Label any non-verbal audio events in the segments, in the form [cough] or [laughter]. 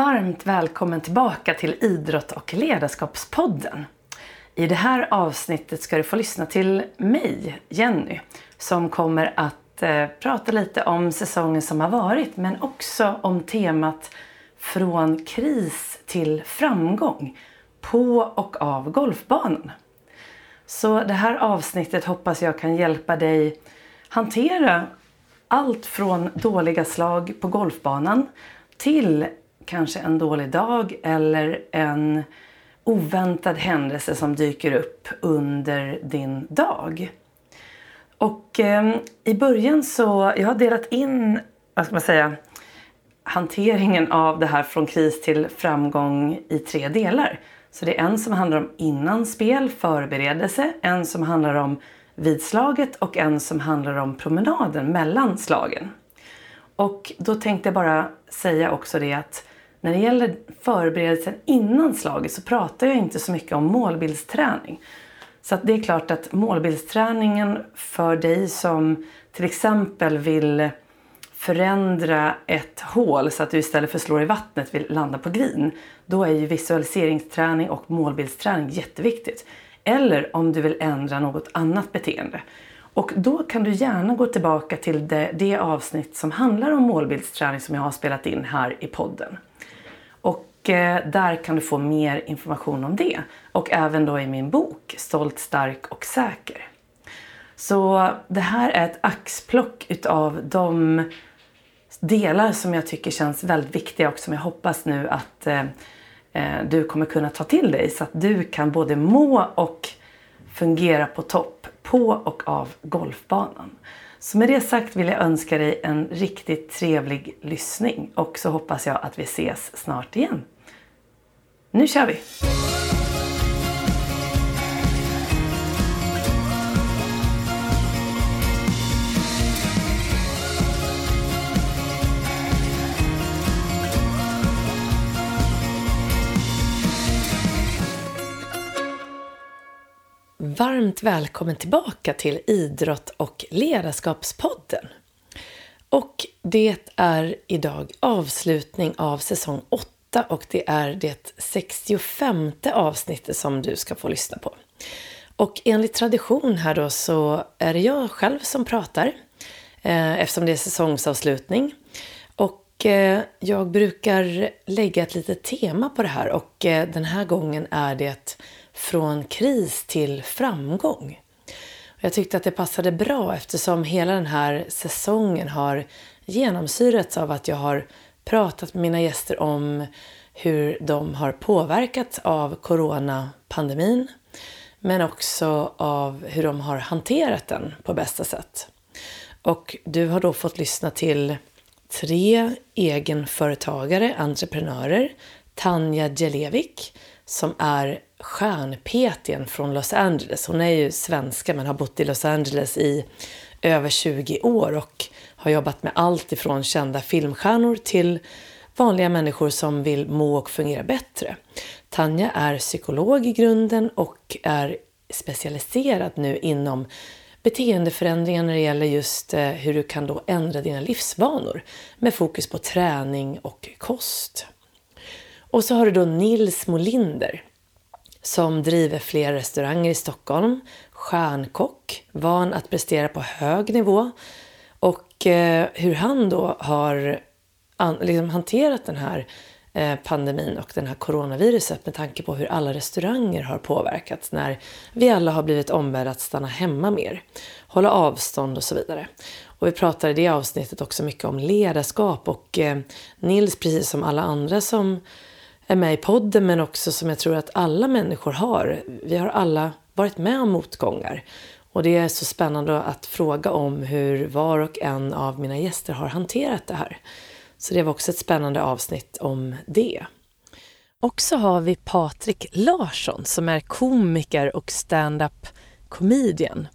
Varmt välkommen tillbaka till Idrott och ledarskapspodden. I det här avsnittet ska du få lyssna till mig, Jenny, som kommer att eh, prata lite om säsongen som har varit men också om temat från kris till framgång på och av golfbanan. Så det här avsnittet hoppas jag kan hjälpa dig hantera allt från dåliga slag på golfbanan till kanske en dålig dag eller en oväntad händelse som dyker upp under din dag. Och eh, i början så, jag har delat in, vad ska man säga, hanteringen av det här från kris till framgång i tre delar. Så det är en som handlar om innan spel, förberedelse, en som handlar om vid slaget och en som handlar om promenaden mellan slagen. Och då tänkte jag bara säga också det att när det gäller förberedelsen innan slaget så pratar jag inte så mycket om målbildsträning. Så det är klart att målbildsträningen för dig som till exempel vill förändra ett hål så att du istället för att slå i vattnet vill landa på green. Då är ju visualiseringsträning och målbildsträning jätteviktigt. Eller om du vill ändra något annat beteende. Och då kan du gärna gå tillbaka till det, det avsnitt som handlar om målbildsträning som jag har spelat in här i podden. Eh, där kan du få mer information om det. Och även då i min bok Stolt, stark och säker. Så det här är ett axplock utav de delar som jag tycker känns väldigt viktiga och som jag hoppas nu att eh, eh, du kommer kunna ta till dig så att du kan både må och fungera på topp på och av golfbanan. Så med det sagt vill jag önska dig en riktigt trevlig lyssning och så hoppas jag att vi ses snart igen. Nu kör vi! Varmt välkommen tillbaka till Idrott och ledarskapspodden. Och det är idag avslutning av säsong 8 och det är det 65 avsnittet som du ska få lyssna på. Och enligt tradition här då så är det jag själv som pratar eh, eftersom det är säsongsavslutning. Och eh, jag brukar lägga ett litet tema på det här och eh, den här gången är det från kris till framgång. Jag tyckte att det passade bra eftersom hela den här säsongen har genomsyrats av att jag har pratat med mina gäster om hur de har påverkats av coronapandemin men också av hur de har hanterat den på bästa sätt. Och du har då fått lyssna till tre egenföretagare, entreprenörer, Tanja Djelevik som är stjärnpetien från Los Angeles. Hon är ju svenska men har bott i Los Angeles i över 20 år och har jobbat med allt ifrån kända filmstjärnor till vanliga människor som vill må och fungera bättre. Tanja är psykolog i grunden och är specialiserad nu inom beteendeförändringar när det gäller just eh, hur du kan då ändra dina livsvanor med fokus på träning och kost. Och så har du då Nils Molinder som driver flera restauranger i Stockholm, stjärnkock, van att prestera på hög nivå och eh, hur han då har an, liksom hanterat den här eh, pandemin och den här coronaviruset med tanke på hur alla restauranger har påverkats när vi alla har blivit ombedda att stanna hemma mer, hålla avstånd och så vidare. Och vi pratar i det avsnittet också mycket om ledarskap och eh, Nils, precis som alla andra som är med i podden men också som jag tror att alla människor har. Vi har alla varit med om motgångar. Och det är så spännande att fråga om hur var och en av mina gäster har hanterat det här. Så det var också ett spännande avsnitt om det. Och så har vi Patrik Larsson som är komiker och stand-up comedian.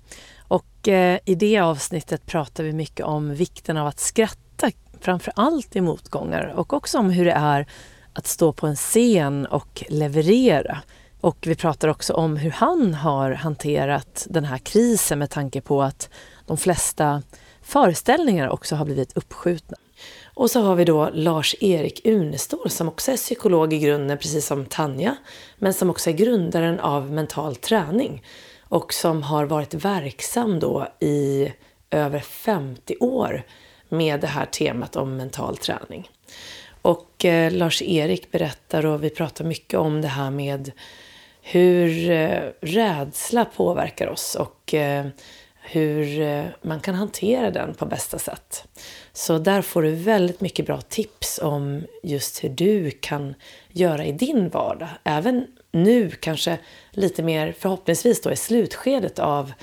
Och eh, i det avsnittet pratar vi mycket om vikten av att skratta, framför allt i motgångar och också om hur det är att stå på en scen och leverera. Och vi pratar också om hur han har hanterat den här krisen med tanke på att de flesta föreställningar också har blivit uppskjutna. Och så har vi då Lars-Erik Unestål som också är psykolog i grunden, precis som Tanja, men som också är grundaren av mental träning och som har varit verksam då i över 50 år med det här temat om mental träning. Och eh, Lars-Erik berättar och vi pratar mycket om det här med hur eh, rädsla påverkar oss och eh, hur eh, man kan hantera den på bästa sätt. Så där får du väldigt mycket bra tips om just hur du kan göra i din vardag. Även nu kanske lite mer förhoppningsvis då i slutskedet av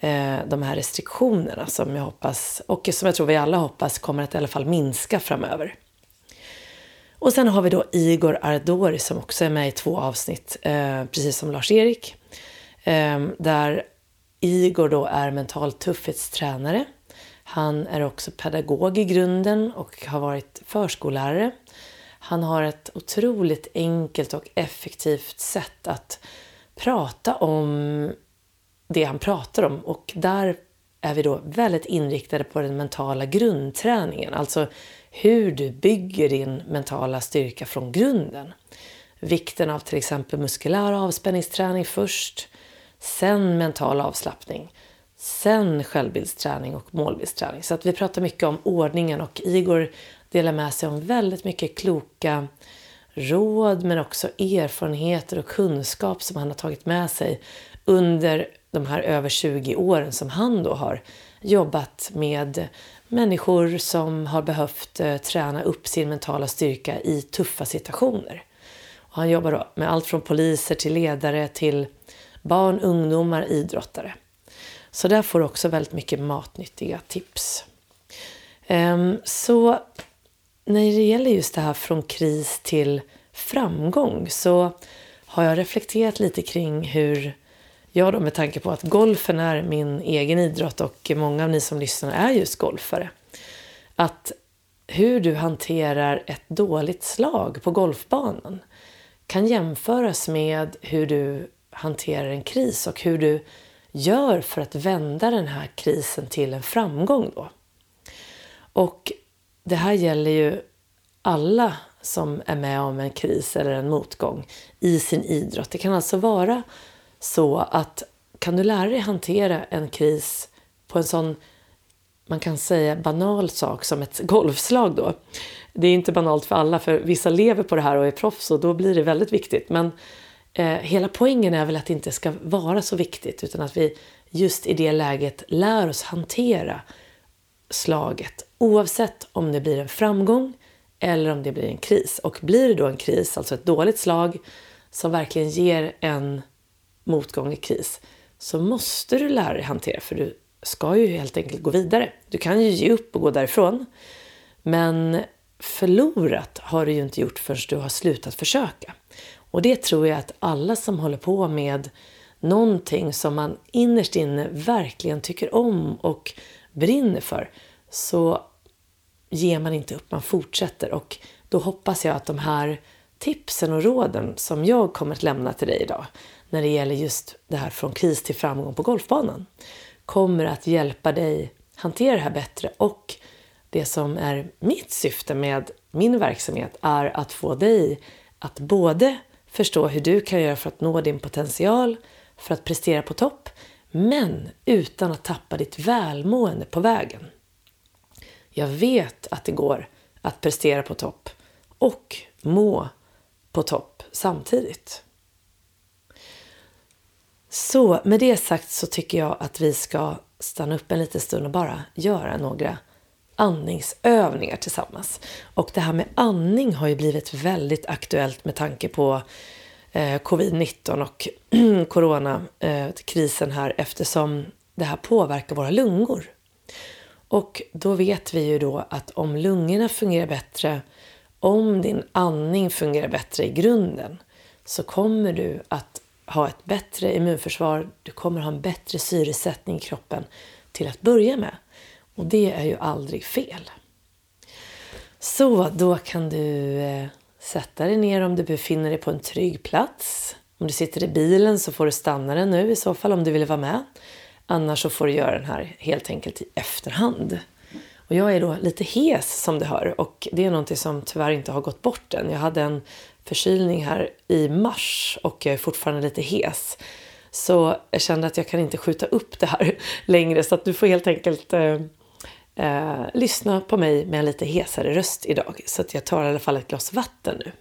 eh, de här restriktionerna som jag hoppas och som jag tror vi alla hoppas kommer att i alla fall minska framöver. Och sen har vi då Igor Ardori som också är med i två avsnitt, eh, precis som Lars-Erik. Eh, där Igor då är mental tuffhetstränare. Han är också pedagog i grunden och har varit förskollärare. Han har ett otroligt enkelt och effektivt sätt att prata om det han pratar om och där är vi då väldigt inriktade på den mentala grundträningen, alltså hur du bygger din mentala styrka från grunden. Vikten av till exempel muskulär avspänningsträning först, sen mental avslappning, sen självbildsträning och målbildsträning. Så att vi pratar mycket om ordningen och Igor delar med sig om väldigt mycket kloka råd men också erfarenheter och kunskap som han har tagit med sig under de här över 20 åren som han då har jobbat med människor som har behövt eh, träna upp sin mentala styrka i tuffa situationer. Och han jobbar då med allt från poliser till ledare till barn, ungdomar, idrottare. Så där får du också väldigt mycket matnyttiga tips. Ehm, så när det gäller just det här från kris till framgång så har jag reflekterat lite kring hur jag då med tanke på att golfen är min egen idrott och många av ni som lyssnar är just golfare. Att hur du hanterar ett dåligt slag på golfbanan kan jämföras med hur du hanterar en kris och hur du gör för att vända den här krisen till en framgång då. Och det här gäller ju alla som är med om en kris eller en motgång i sin idrott. Det kan alltså vara så att kan du lära dig hantera en kris på en sån, man kan säga banal sak som ett golfslag då. Det är inte banalt för alla, för vissa lever på det här och är proffs och då blir det väldigt viktigt. Men eh, hela poängen är väl att det inte ska vara så viktigt utan att vi just i det läget lär oss hantera slaget oavsett om det blir en framgång eller om det blir en kris. Och blir det då en kris, alltså ett dåligt slag som verkligen ger en motgång i kris så måste du lära dig hantera för du ska ju helt enkelt gå vidare. Du kan ju ge upp och gå därifrån. Men förlorat har du ju inte gjort förrän du har slutat försöka. Och det tror jag att alla som håller på med någonting som man innerst inne verkligen tycker om och brinner för så ger man inte upp, man fortsätter. Och då hoppas jag att de här tipsen och råden som jag kommer att lämna till dig idag när det gäller just det här från kris till framgång på golfbanan kommer att hjälpa dig hantera det här bättre och det som är mitt syfte med min verksamhet är att få dig att både förstå hur du kan göra för att nå din potential, för att prestera på topp, men utan att tappa ditt välmående på vägen. Jag vet att det går att prestera på topp och må på topp samtidigt. Så med det sagt så tycker jag att vi ska stanna upp en liten stund och bara göra några andningsövningar tillsammans. Och det här med andning har ju blivit väldigt aktuellt med tanke på eh, covid-19 och [clears throat] coronakrisen eh, här eftersom det här påverkar våra lungor. Och då vet vi ju då att om lungorna fungerar bättre, om din andning fungerar bättre i grunden, så kommer du att ha ett bättre immunförsvar, du kommer ha en bättre syresättning i kroppen till att börja med. Och det är ju aldrig fel. Så då kan du eh, sätta dig ner om du befinner dig på en trygg plats. Om du sitter i bilen så får du stanna den nu i så fall om du vill vara med. Annars så får du göra den här helt enkelt i efterhand. Och jag är då lite hes som du hör och det är någonting som tyvärr inte har gått bort än. Jag hade en förkylning här i mars och jag är fortfarande lite hes. Så jag kände att jag kan inte skjuta upp det här [laughs] längre så att du får helt enkelt eh, eh, lyssna på mig med en lite hesare röst idag. Så att jag tar i alla fall ett glas vatten nu.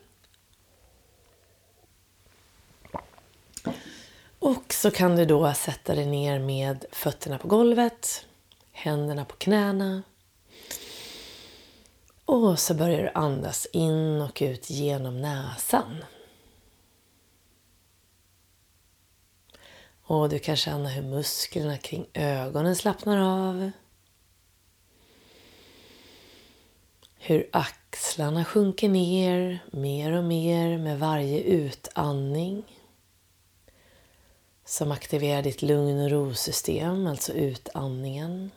Och så kan du då sätta dig ner med fötterna på golvet, händerna på knäna. Och så börjar du andas in och ut genom näsan. Och du kan känna hur musklerna kring ögonen slappnar av. Hur axlarna sjunker ner mer och mer med varje utandning som aktiverar ditt lugn och rosystem, alltså utandningen.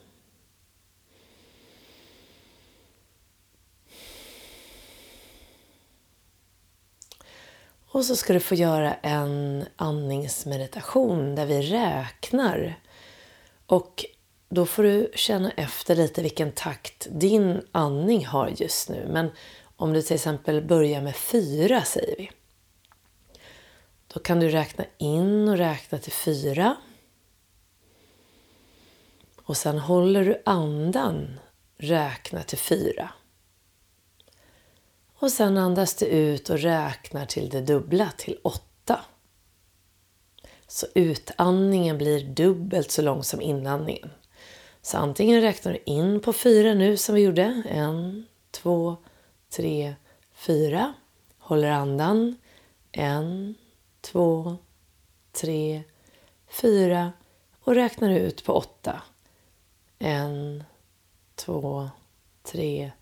Och så ska du få göra en andningsmeditation där vi räknar. Och då får du känna efter lite vilken takt din andning har just nu. Men om du till exempel börjar med fyra, säger vi. Då kan du räkna in och räkna till fyra. Och sen håller du andan, räkna till fyra. Och sen andas du ut och räknar till det dubbla, till åtta. Så utandningen blir dubbelt så lång som inandningen. Så antingen räknar du in på fyra nu som vi gjorde. En, två, tre, fyra. Håller andan. En, två, tre, fyra. Och räknar ut på åtta. En, två, tre,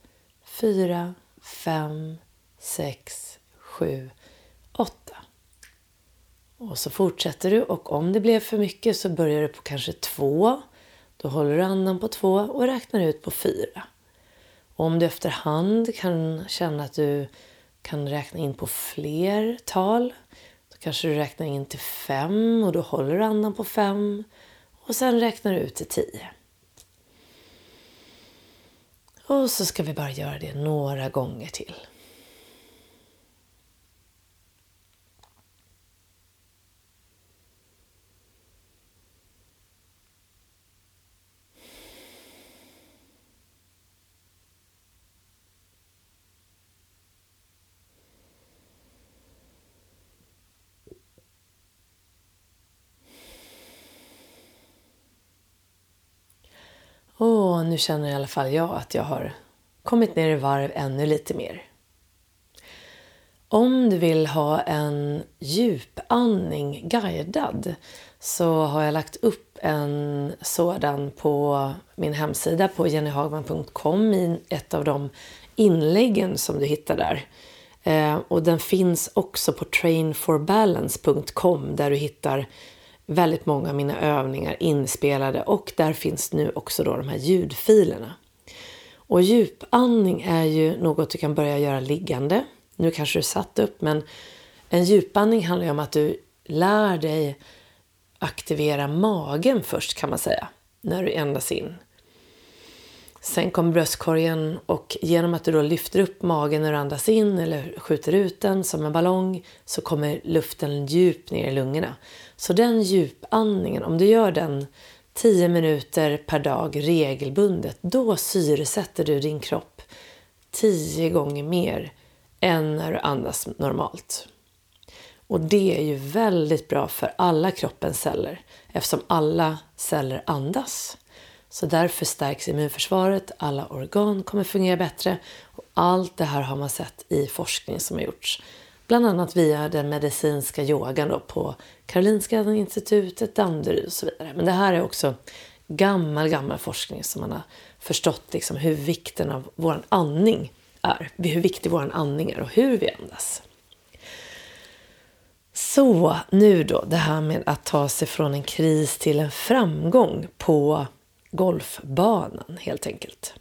fyra, fem, sex, sju, åtta. Och så fortsätter du och om det blev för mycket så börjar du på kanske två. Då håller du andan på två och räknar ut på fyra. Och om du efterhand kan känna att du kan räkna in på fler tal, då kanske du räknar in till fem och då håller du andan på fem och sen räknar du ut till tio. Och så ska vi bara göra det några gånger till. Åh, nu känner i alla fall jag att jag har kommit ner i varv ännu lite mer. Om du vill ha en djupandning guidad så har jag lagt upp en sådan på min hemsida på jennyhagman.com i ett av de inläggen som du hittar där. Eh, och den finns också på trainforbalance.com där du hittar väldigt många av mina övningar inspelade och där finns nu också då de här ljudfilerna. Och djupandning är ju något du kan börja göra liggande. Nu kanske du satt upp men en djupandning handlar ju om att du lär dig aktivera magen först kan man säga när du andas in. Sen kommer bröstkorgen och genom att du då lyfter upp magen när du andas in eller skjuter ut den som en ballong så kommer luften djupt ner i lungorna. Så den djupandningen, om du gör den 10 minuter per dag regelbundet, då syresätter du din kropp 10 gånger mer än när du andas normalt. Och det är ju väldigt bra för alla kroppens celler eftersom alla celler andas. Så därför stärks immunförsvaret, alla organ kommer fungera bättre och allt det här har man sett i forskning som har gjorts. Bland annat via den medicinska yogan då på Karolinska institutet, Danderyd och så vidare. Men det här är också gammal, gammal forskning som man har förstått liksom hur vikten av vår andning är. Hur viktig vår andning är och hur vi andas. Så nu då, det här med att ta sig från en kris till en framgång på golfbanan helt enkelt.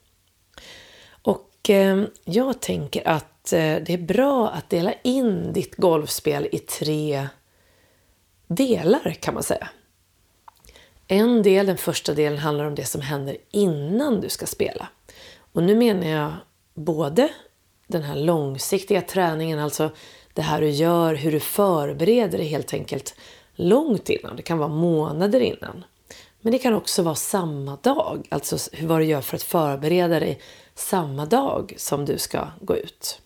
Och eh, jag tänker att Eh, det är bra att dela in ditt golfspel i tre delar kan man säga. En del, den första delen, handlar om det som händer innan du ska spela. Och nu menar jag både den här långsiktiga träningen, alltså det här du gör, hur du förbereder dig helt enkelt långt innan. Det kan vara månader innan. Men det kan också vara samma dag, alltså vad du gör för att förbereda dig samma dag som du ska gå ut.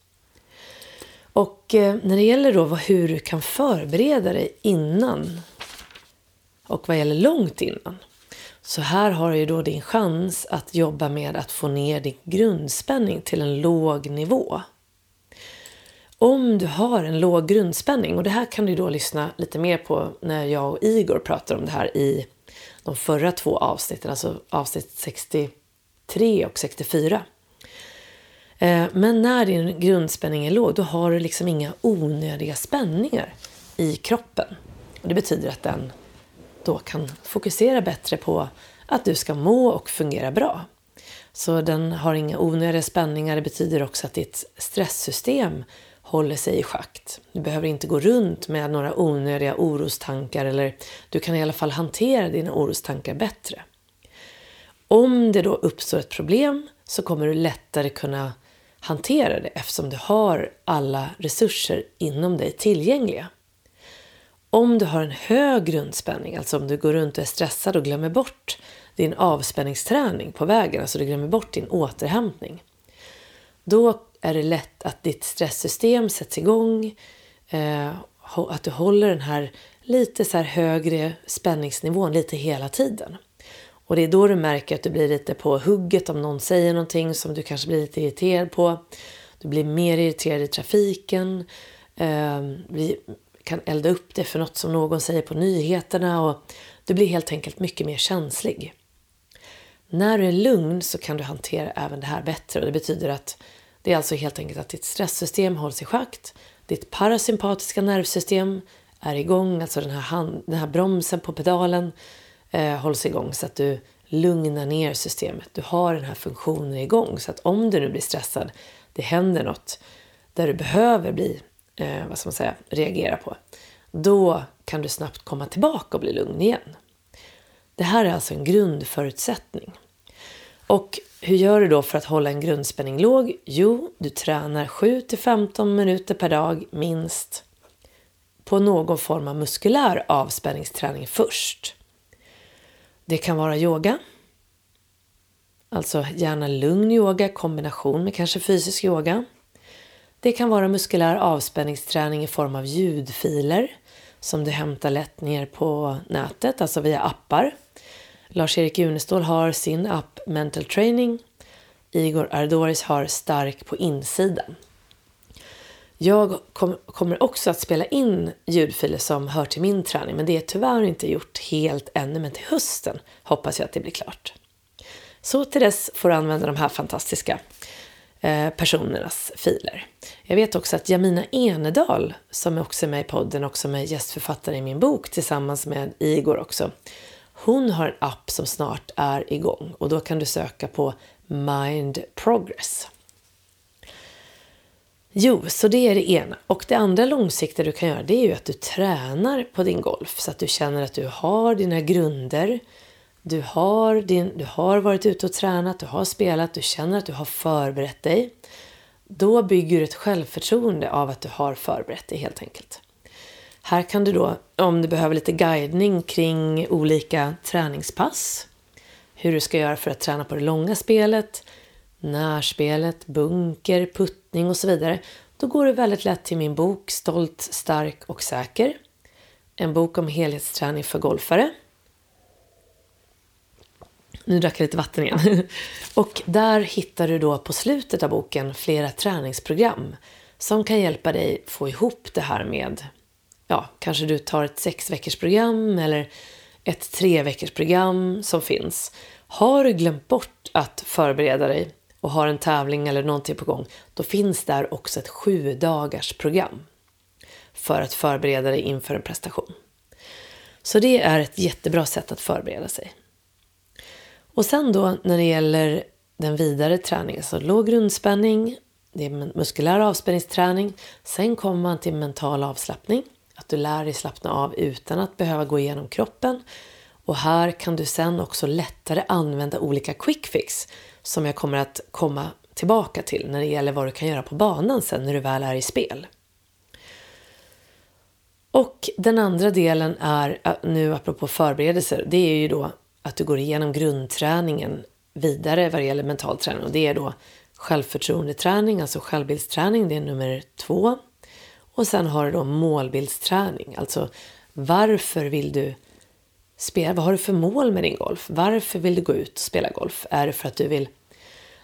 Och eh, när det gäller då hur du kan förbereda dig innan och vad gäller långt innan. Så här har du då din chans att jobba med att få ner din grundspänning till en låg nivå. Om du har en låg grundspänning, och det här kan du då lyssna lite mer på när jag och Igor pratar om det här i de förra två avsnitten, alltså avsnitt 63 och 64. Eh, men när din grundspänning är låg, då har du liksom inga onödiga spänningar i kroppen. Och det betyder att den då kan fokusera bättre på att du ska må och fungera bra. Så den har inga onödiga spänningar. Det betyder också att ditt stresssystem håller sig i schakt. Du behöver inte gå runt med några onödiga orostankar eller du kan i alla fall hantera dina orostankar bättre. Om det då uppstår ett problem så kommer du lättare kunna hantera det eftersom du har alla resurser inom dig tillgängliga. Om du har en hög grundspänning, alltså om du går runt och är stressad och glömmer bort din avspänningsträning på vägen, alltså du glömmer bort din återhämtning, då är det lätt att ditt stresssystem sätts igång, eh, att du håller den här lite så här högre spänningsnivån lite hela tiden. Och det är då du märker att du blir lite på hugget om någon säger någonting som du kanske blir lite irriterad på. Du blir mer irriterad i trafiken, eh, kan elda upp det för något som någon säger på nyheterna och du blir helt enkelt mycket mer känslig. När du är lugn så kan du hantera även det här bättre och det betyder att det är alltså helt enkelt att ditt stresssystem hålls i schakt, ditt parasympatiska nervsystem är igång, alltså den här, hand, den här bromsen på pedalen eh, hålls igång så att du lugnar ner systemet. Du har den här funktionen igång så att om du nu blir stressad, det händer något där du behöver bli eh, vad ska man säga, reagera på, då kan du snabbt komma tillbaka och bli lugn igen. Det här är alltså en grundförutsättning. Och hur gör du då för att hålla en grundspänning låg? Jo, du tränar 7-15 minuter per dag minst på någon form av muskulär avspänningsträning först. Det kan vara yoga, alltså gärna lugn yoga i kombination med kanske fysisk yoga. Det kan vara muskulär avspänningsträning i form av ljudfiler som du hämtar lätt ner på nätet, alltså via appar. Lars-Erik Unestål har sin app Mental Training. Igor Ardoris har Stark på insidan. Jag kommer också att spela in ljudfiler som hör till min träning, men det är tyvärr inte gjort helt ännu, men till hösten hoppas jag att det blir klart. Så till dess får du använda de här fantastiska Eh, personernas filer. Jag vet också att Jamina Enedal, som också är med i podden och som är gästförfattare i min bok tillsammans med Igor också, hon har en app som snart är igång och då kan du söka på Mind Progress. Jo, så det är det ena. Och det andra långsiktiga du kan göra det är ju att du tränar på din golf så att du känner att du har dina grunder du har, din, du har varit ute och tränat, du har spelat, du känner att du har förberett dig. Då bygger du ett självförtroende av att du har förberett dig helt enkelt. Här kan du då, om du behöver lite guidning kring olika träningspass, hur du ska göra för att träna på det långa spelet, närspelet, bunker, puttning och så vidare, då går du väldigt lätt till min bok Stolt, stark och säker. En bok om helhetsträning för golfare nu drack jag lite vatten igen. [laughs] Och där hittar du då på slutet av boken flera träningsprogram som kan hjälpa dig få ihop det här med, ja, kanske du tar ett sex veckors program eller ett tre veckors program som finns. Har du glömt bort att förbereda dig och har en tävling eller någonting på gång, då finns där också ett sju dagars program för att förbereda dig inför en prestation. Så det är ett jättebra sätt att förbereda sig. Och sen då när det gäller den vidare träningen, så låg grundspänning, det är muskulär avspänningsträning. Sen kommer man till mental avslappning, att du lär dig slappna av utan att behöva gå igenom kroppen. Och här kan du sen också lättare använda olika quick fix som jag kommer att komma tillbaka till när det gäller vad du kan göra på banan sen när du väl är i spel. Och den andra delen är, nu apropå förberedelser, det är ju då att du går igenom grundträningen vidare vad det gäller mental träning. Och det är då självförtroendeträning, alltså självbildsträning, det är nummer två. Och sen har du då målbildsträning, alltså varför vill du spela? Vad har du för mål med din golf? Varför vill du gå ut och spela golf? Är det för att du vill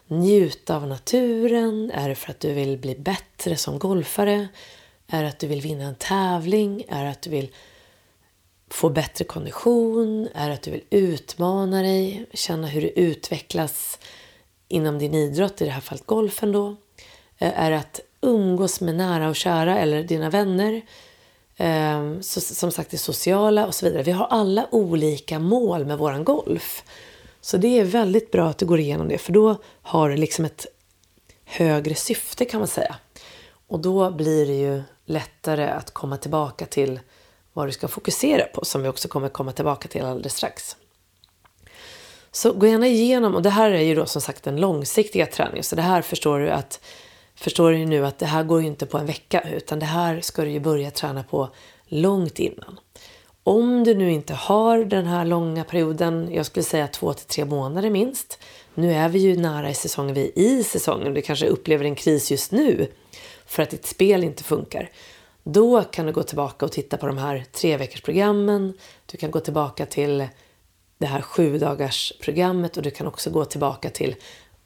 njuta av naturen? Är det för att du vill bli bättre som golfare? Är det att du vill vinna en tävling? Är det att du vill få bättre kondition? Är det att du vill utmana dig? Känna hur du utvecklas inom din idrott, i det här fallet golfen då? Är det att umgås med nära och kära eller dina vänner? Eh, som sagt, det sociala och så vidare. Vi har alla olika mål med våran golf. Så det är väldigt bra att du går igenom det, för då har du liksom ett högre syfte kan man säga. Och då blir det ju lättare att komma tillbaka till vad du ska fokusera på, som vi också kommer komma tillbaka till alldeles strax. Så gå gärna igenom, och det här är ju då som sagt den långsiktiga träningen, så det här förstår du att förstår du nu att det här går ju inte på en vecka, utan det här ska du ju börja träna på långt innan. Om du nu inte har den här långa perioden, jag skulle säga två till tre månader minst. Nu är vi ju nära i säsongen, vi är i säsongen, du kanske upplever en kris just nu för att ditt spel inte funkar. Då kan du gå tillbaka och titta på de här tre veckors programmen. Du kan gå tillbaka till det här sju dagars programmet och du kan också gå tillbaka till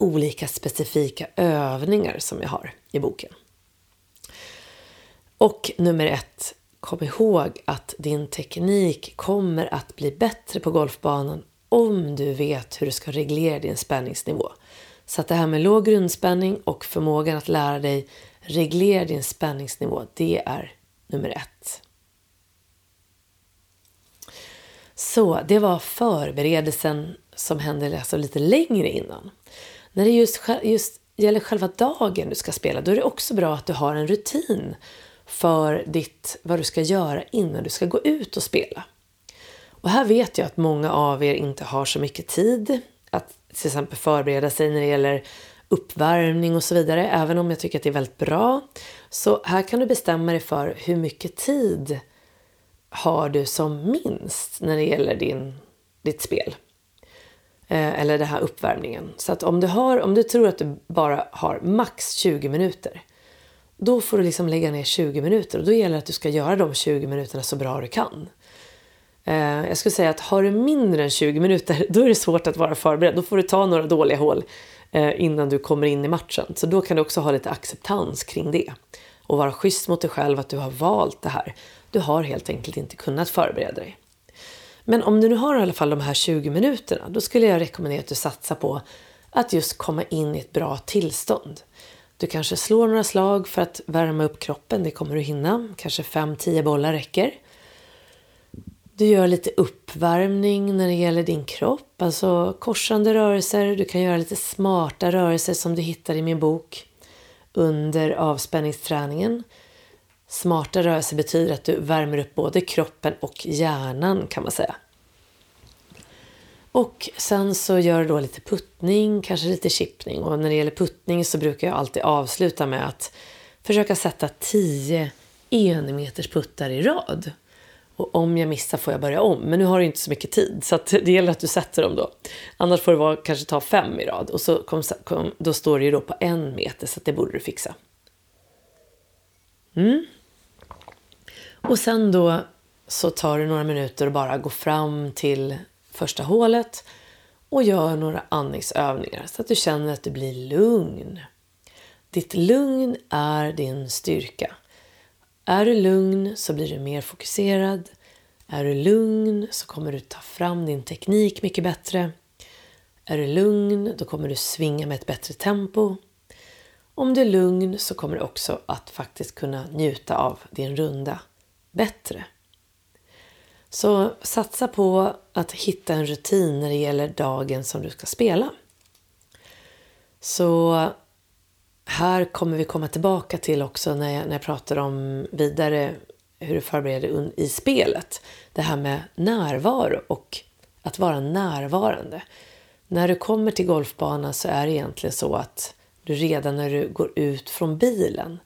olika specifika övningar som jag har i boken. Och nummer ett, kom ihåg att din teknik kommer att bli bättre på golfbanan om du vet hur du ska reglera din spänningsnivå. Så att det här med låg grundspänning och förmågan att lära dig reglera din spänningsnivå, det är nummer ett. Så det var förberedelsen som hände alltså lite längre innan. När det just, just gäller själva dagen du ska spela, då är det också bra att du har en rutin för ditt, vad du ska göra innan du ska gå ut och spela. Och här vet jag att många av er inte har så mycket tid att till exempel förbereda sig när det gäller uppvärmning och så vidare, även om jag tycker att det är väldigt bra. Så här kan du bestämma dig för hur mycket tid har du som minst när det gäller din, ditt spel. Eh, eller den här uppvärmningen. Så att om du, har, om du tror att du bara har max 20 minuter, då får du liksom lägga ner 20 minuter och då gäller det att du ska göra de 20 minuterna så bra du kan. Eh, jag skulle säga att har du mindre än 20 minuter, [laughs] då är det svårt att vara förberedd. Då får du ta några dåliga hål Eh, innan du kommer in i matchen. Så då kan du också ha lite acceptans kring det. Och vara schysst mot dig själv att du har valt det här. Du har helt enkelt inte kunnat förbereda dig. Men om du nu har i alla fall de här 20 minuterna, då skulle jag rekommendera att du satsar på att just komma in i ett bra tillstånd. Du kanske slår några slag för att värma upp kroppen, det kommer du hinna. Kanske 5-10 bollar räcker. Du gör lite uppvärmning när det gäller din kropp, alltså korsande rörelser. Du kan göra lite smarta rörelser som du hittar i min bok under avspänningsträningen. Smarta rörelser betyder att du värmer upp både kroppen och hjärnan kan man säga. Och sen så gör du då lite puttning, kanske lite chippning. Och när det gäller puttning så brukar jag alltid avsluta med att försöka sätta 10 enmeters puttar i rad. Och om jag missar får jag börja om. Men nu har du inte så mycket tid så det gäller att du sätter dem då. Annars får du vara, kanske ta fem i rad och så kom, kom, då står det ju då på en meter så det borde du fixa. Mm. Och sen då så tar det några minuter och bara gå fram till första hålet och gör några andningsövningar så att du känner att du blir lugn. Ditt lugn är din styrka. Är du lugn så blir du mer fokuserad. Är du lugn så kommer du ta fram din teknik mycket bättre. Är du lugn då kommer du svinga med ett bättre tempo. Om du är lugn så kommer du också att faktiskt kunna njuta av din runda bättre. Så satsa på att hitta en rutin när det gäller dagen som du ska spela. Så här kommer vi komma tillbaka till också när jag, när jag pratar om vidare hur du förbereder i spelet. Det här med närvaro och att vara närvarande. När du kommer till golfbanan så är det egentligen så att du redan när du går ut från bilen,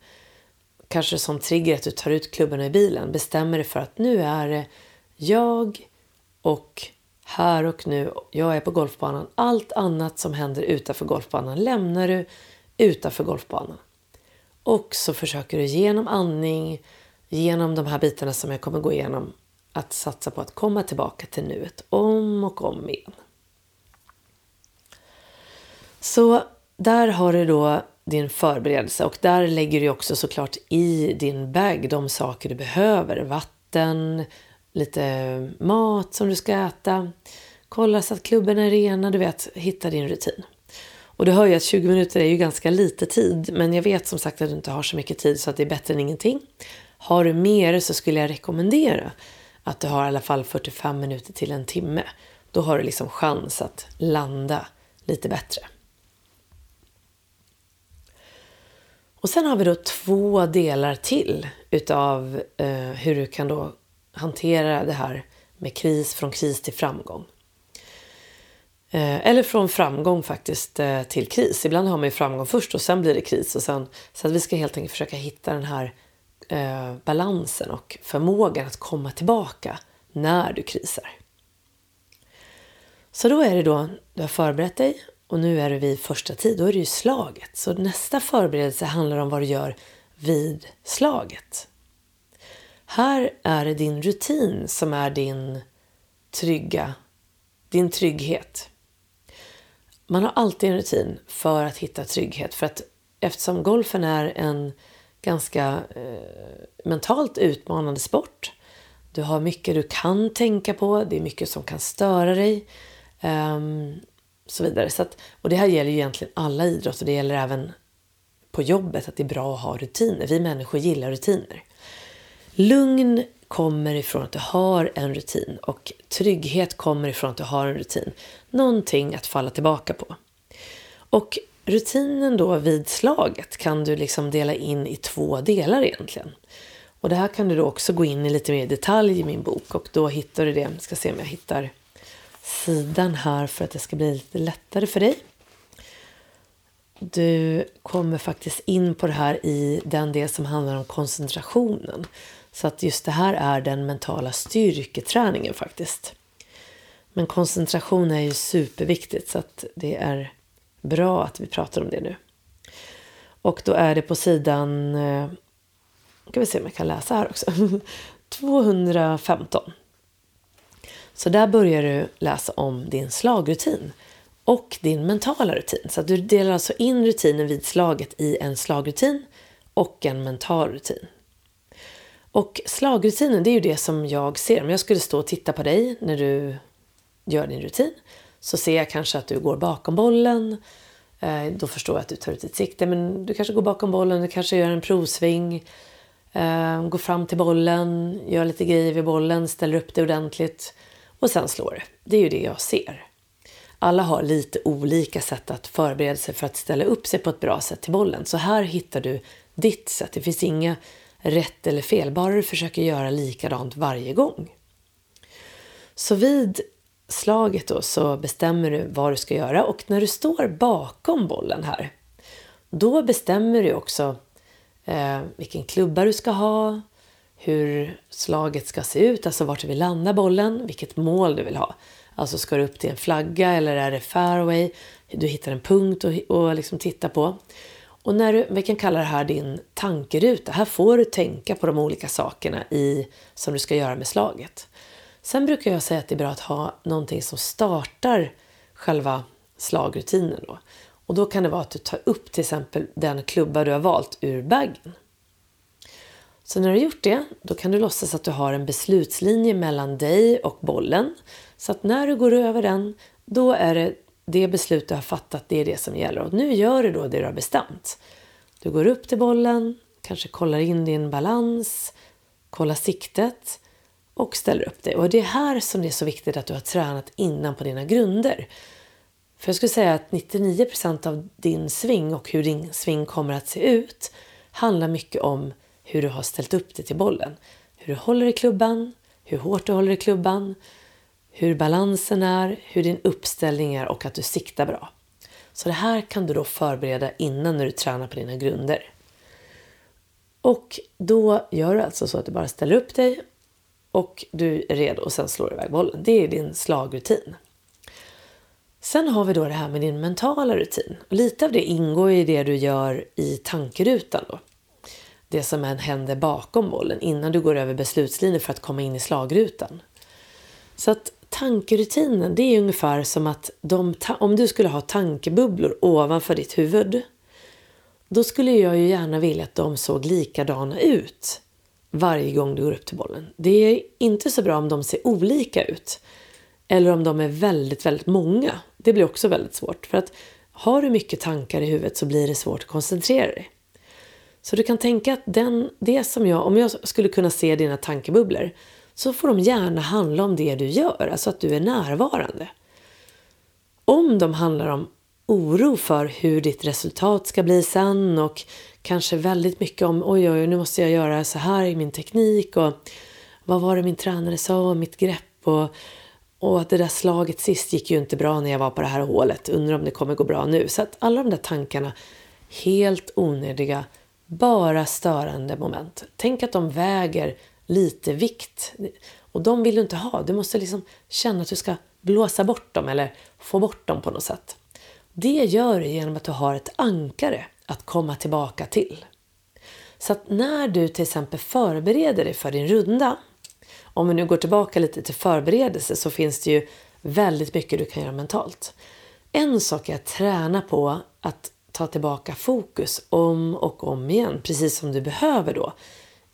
kanske som trigger att du tar ut klubborna i bilen, bestämmer dig för att nu är det jag och här och nu, jag är på golfbanan. Allt annat som händer utanför golfbanan lämnar du utanför golfbanan. Och så försöker du genom andning, genom de här bitarna som jag kommer gå igenom, att satsa på att komma tillbaka till nuet om och om igen. Så där har du då din förberedelse och där lägger du också såklart i din bag de saker du behöver. Vatten, lite mat som du ska äta. Kolla så att klubben är rena, du vet, hitta din rutin. Och du hör ju att 20 minuter är ju ganska lite tid, men jag vet som sagt att du inte har så mycket tid så att det är bättre än ingenting. Har du mer så skulle jag rekommendera att du har i alla fall 45 minuter till en timme. Då har du liksom chans att landa lite bättre. Och sen har vi då två delar till utav eh, hur du kan då hantera det här med kris, från kris till framgång. Eh, eller från framgång faktiskt eh, till kris. Ibland har man ju framgång först och sen blir det kris. Och sen, så att vi ska helt enkelt försöka hitta den här eh, balansen och förmågan att komma tillbaka när du krisar. Så då är det då, du har förberett dig och nu är du vid första tid, då är det ju slaget. Så nästa förberedelse handlar om vad du gör vid slaget. Här är det din rutin som är din trygga, din trygghet. Man har alltid en rutin för att hitta trygghet. För att eftersom golfen är en ganska eh, mentalt utmanande sport. Du har mycket du kan tänka på, det är mycket som kan störa dig. Um, så vidare. Så att, och det här gäller ju egentligen alla idrotter. Det gäller även på jobbet att det är bra att ha rutiner. Vi människor gillar rutiner. Lugn kommer ifrån att du har en rutin och trygghet kommer ifrån att du har en rutin. Någonting att falla tillbaka på. Och rutinen då vid slaget kan du liksom dela in i två delar egentligen. Och det här kan du då också gå in i lite mer detalj i min bok och då hittar du det. Ska se om jag hittar sidan här för att det ska bli lite lättare för dig. Du kommer faktiskt in på det här i den del som handlar om koncentrationen. Så att just det här är den mentala styrketräningen faktiskt. Men koncentration är ju superviktigt så att det är bra att vi pratar om det nu. Och då är det på sidan, Nu ska vi se om jag kan läsa här också, [laughs] 215. Så där börjar du läsa om din slagrutin och din mentala rutin. Så du delar alltså in rutinen vid slaget i en slagrutin och en mental rutin. Och slagrutinen, det är ju det som jag ser. Om jag skulle stå och titta på dig när du gör din rutin så ser jag kanske att du går bakom bollen. Eh, då förstår jag att du tar ut ditt sikte, men du kanske går bakom bollen, du kanske gör en provsving, eh, går fram till bollen, gör lite grejer vid bollen, ställer upp det ordentligt och sen slår det. Det är ju det jag ser. Alla har lite olika sätt att förbereda sig för att ställa upp sig på ett bra sätt till bollen. Så här hittar du ditt sätt. Det finns inga rätt eller fel, bara du försöker göra likadant varje gång. Så vid slaget då så bestämmer du vad du ska göra och när du står bakom bollen här då bestämmer du också eh, vilken klubba du ska ha, hur slaget ska se ut, alltså vart du vill landa bollen, vilket mål du vill ha. Alltså ska du upp till en flagga eller är det fairway? Du hittar en punkt och, och liksom titta på. Och när du, vi kan kalla det här din tankeruta. Här får du tänka på de olika sakerna i, som du ska göra med slaget. Sen brukar jag säga att det är bra att ha någonting som startar själva slagrutinen. Då. Och då kan det vara att du tar upp till exempel den klubba du har valt ur bagen. Så när du har gjort det, då kan du låtsas att du har en beslutslinje mellan dig och bollen. Så att när du går över den, då är det det beslut du har fattat, det är det som gäller. Och nu gör du då det du har bestämt. Du går upp till bollen, kanske kollar in din balans, kollar siktet och ställer upp dig. Och det är här som det är så viktigt att du har tränat innan på dina grunder. För jag skulle säga att 99% av din sving och hur din sving kommer att se ut handlar mycket om hur du har ställt upp dig till bollen. Hur du håller i klubban, hur hårt du håller i klubban, hur balansen är, hur din uppställning är och att du siktar bra. Så det här kan du då förbereda innan när du tränar på dina grunder. Och då gör du alltså så att du bara ställer upp dig och du är redo och sen slår du iväg bollen. Det är din slagrutin. Sen har vi då det här med din mentala rutin. lite av det ingår i det du gör i tankerutan. Då. Det som händer bakom bollen innan du går över beslutslinjen för att komma in i slagrutan. Så att tankerutinen det är ungefär som att de, om du skulle ha tankebubblor ovanför ditt huvud då skulle jag ju gärna vilja att de såg likadana ut varje gång du går upp till bollen. Det är inte så bra om de ser olika ut. Eller om de är väldigt, väldigt många. Det blir också väldigt svårt. För att har du mycket tankar i huvudet så blir det svårt att koncentrera dig. Så du kan tänka att den, det som jag, om jag skulle kunna se dina tankebubblor så får de gärna handla om det du gör, alltså att du är närvarande. Om de handlar om oro för hur ditt resultat ska bli sen och kanske väldigt mycket om oj, oj, nu måste jag göra så här i min teknik och vad var det min tränare sa om mitt grepp och, och att det där slaget sist gick ju inte bra när jag var på det här hålet, undrar om det kommer gå bra nu. Så att alla de där tankarna, helt onödiga, bara störande moment. Tänk att de väger lite vikt och de vill du inte ha. Du måste liksom känna att du ska blåsa bort dem eller få bort dem på något sätt. Det gör du genom att du har ett ankare att komma tillbaka till. Så att när du till exempel förbereder dig för din runda, om vi nu går tillbaka lite till förberedelse så finns det ju väldigt mycket du kan göra mentalt. En sak är att träna på att ta tillbaka fokus om och om igen, precis som du behöver då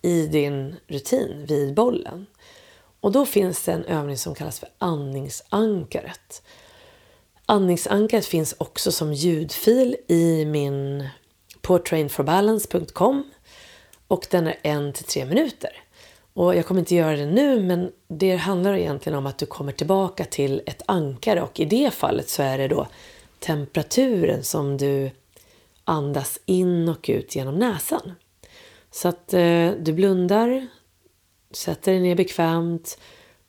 i din rutin vid bollen. Och då finns det en övning som kallas för andningsankaret. Andningsankaret finns också som ljudfil i min på trainforbalance.com och den är en till tre minuter. Och jag kommer inte göra det nu men det handlar egentligen om att du kommer tillbaka till ett ankare och i det fallet så är det då temperaturen som du andas in och ut genom näsan. Så att eh, du blundar, sätter dig ner bekvämt,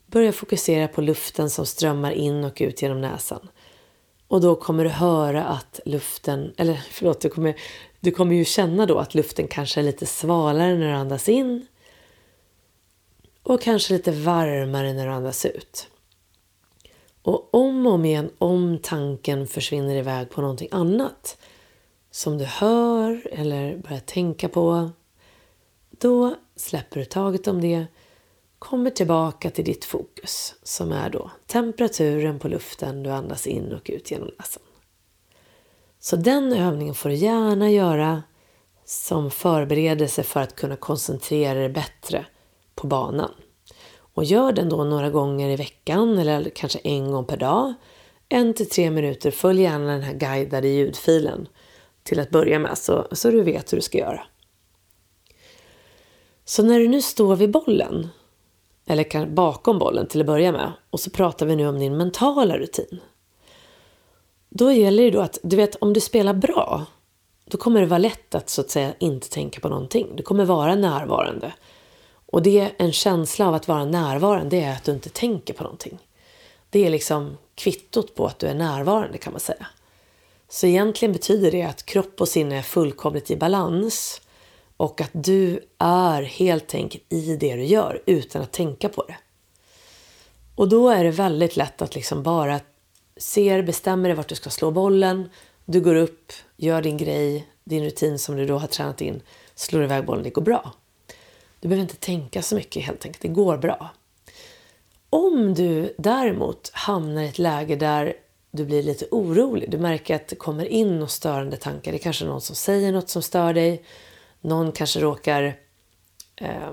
börjar fokusera på luften som strömmar in och ut genom näsan. Och då kommer du höra att luften, eller [laughs] förlåt, du kommer, du kommer ju känna då att luften kanske är lite svalare när du andas in och kanske lite varmare när du andas ut. Och om och om igen, om tanken försvinner iväg på någonting annat som du hör eller börjar tänka på, då släpper du taget om det kommer tillbaka till ditt fokus som är då temperaturen på luften du andas in och ut genom näsan. Så den övningen får du gärna göra som förberedelse för att kunna koncentrera dig bättre på banan. Och gör den då några gånger i veckan eller kanske en gång per dag. En till tre minuter. Följ gärna den här guidade ljudfilen till att börja med så, så du vet hur du ska göra. Så när du nu står vid bollen eller bakom bollen till att börja med. Och så pratar vi nu om din mentala rutin. Då gäller det då att, du vet, om du spelar bra, då kommer det vara lätt att så att säga inte tänka på någonting. Du kommer vara närvarande. Och det är en känsla av att vara närvarande, det är att du inte tänker på någonting. Det är liksom kvittot på att du är närvarande kan man säga. Så egentligen betyder det att kropp och sinne är fullkomligt i balans och att du är helt enkelt i det du gör utan att tänka på det. Och då är det väldigt lätt att liksom bara ser, bestämmer dig vart du ska slå bollen. Du går upp, gör din grej, din rutin som du då har tränat in, slår iväg bollen, det går bra. Du behöver inte tänka så mycket helt enkelt, det går bra. Om du däremot hamnar i ett läge där du blir lite orolig, du märker att det kommer in några störande tankar, det är kanske någon som säger något som stör dig, någon kanske råkar eh,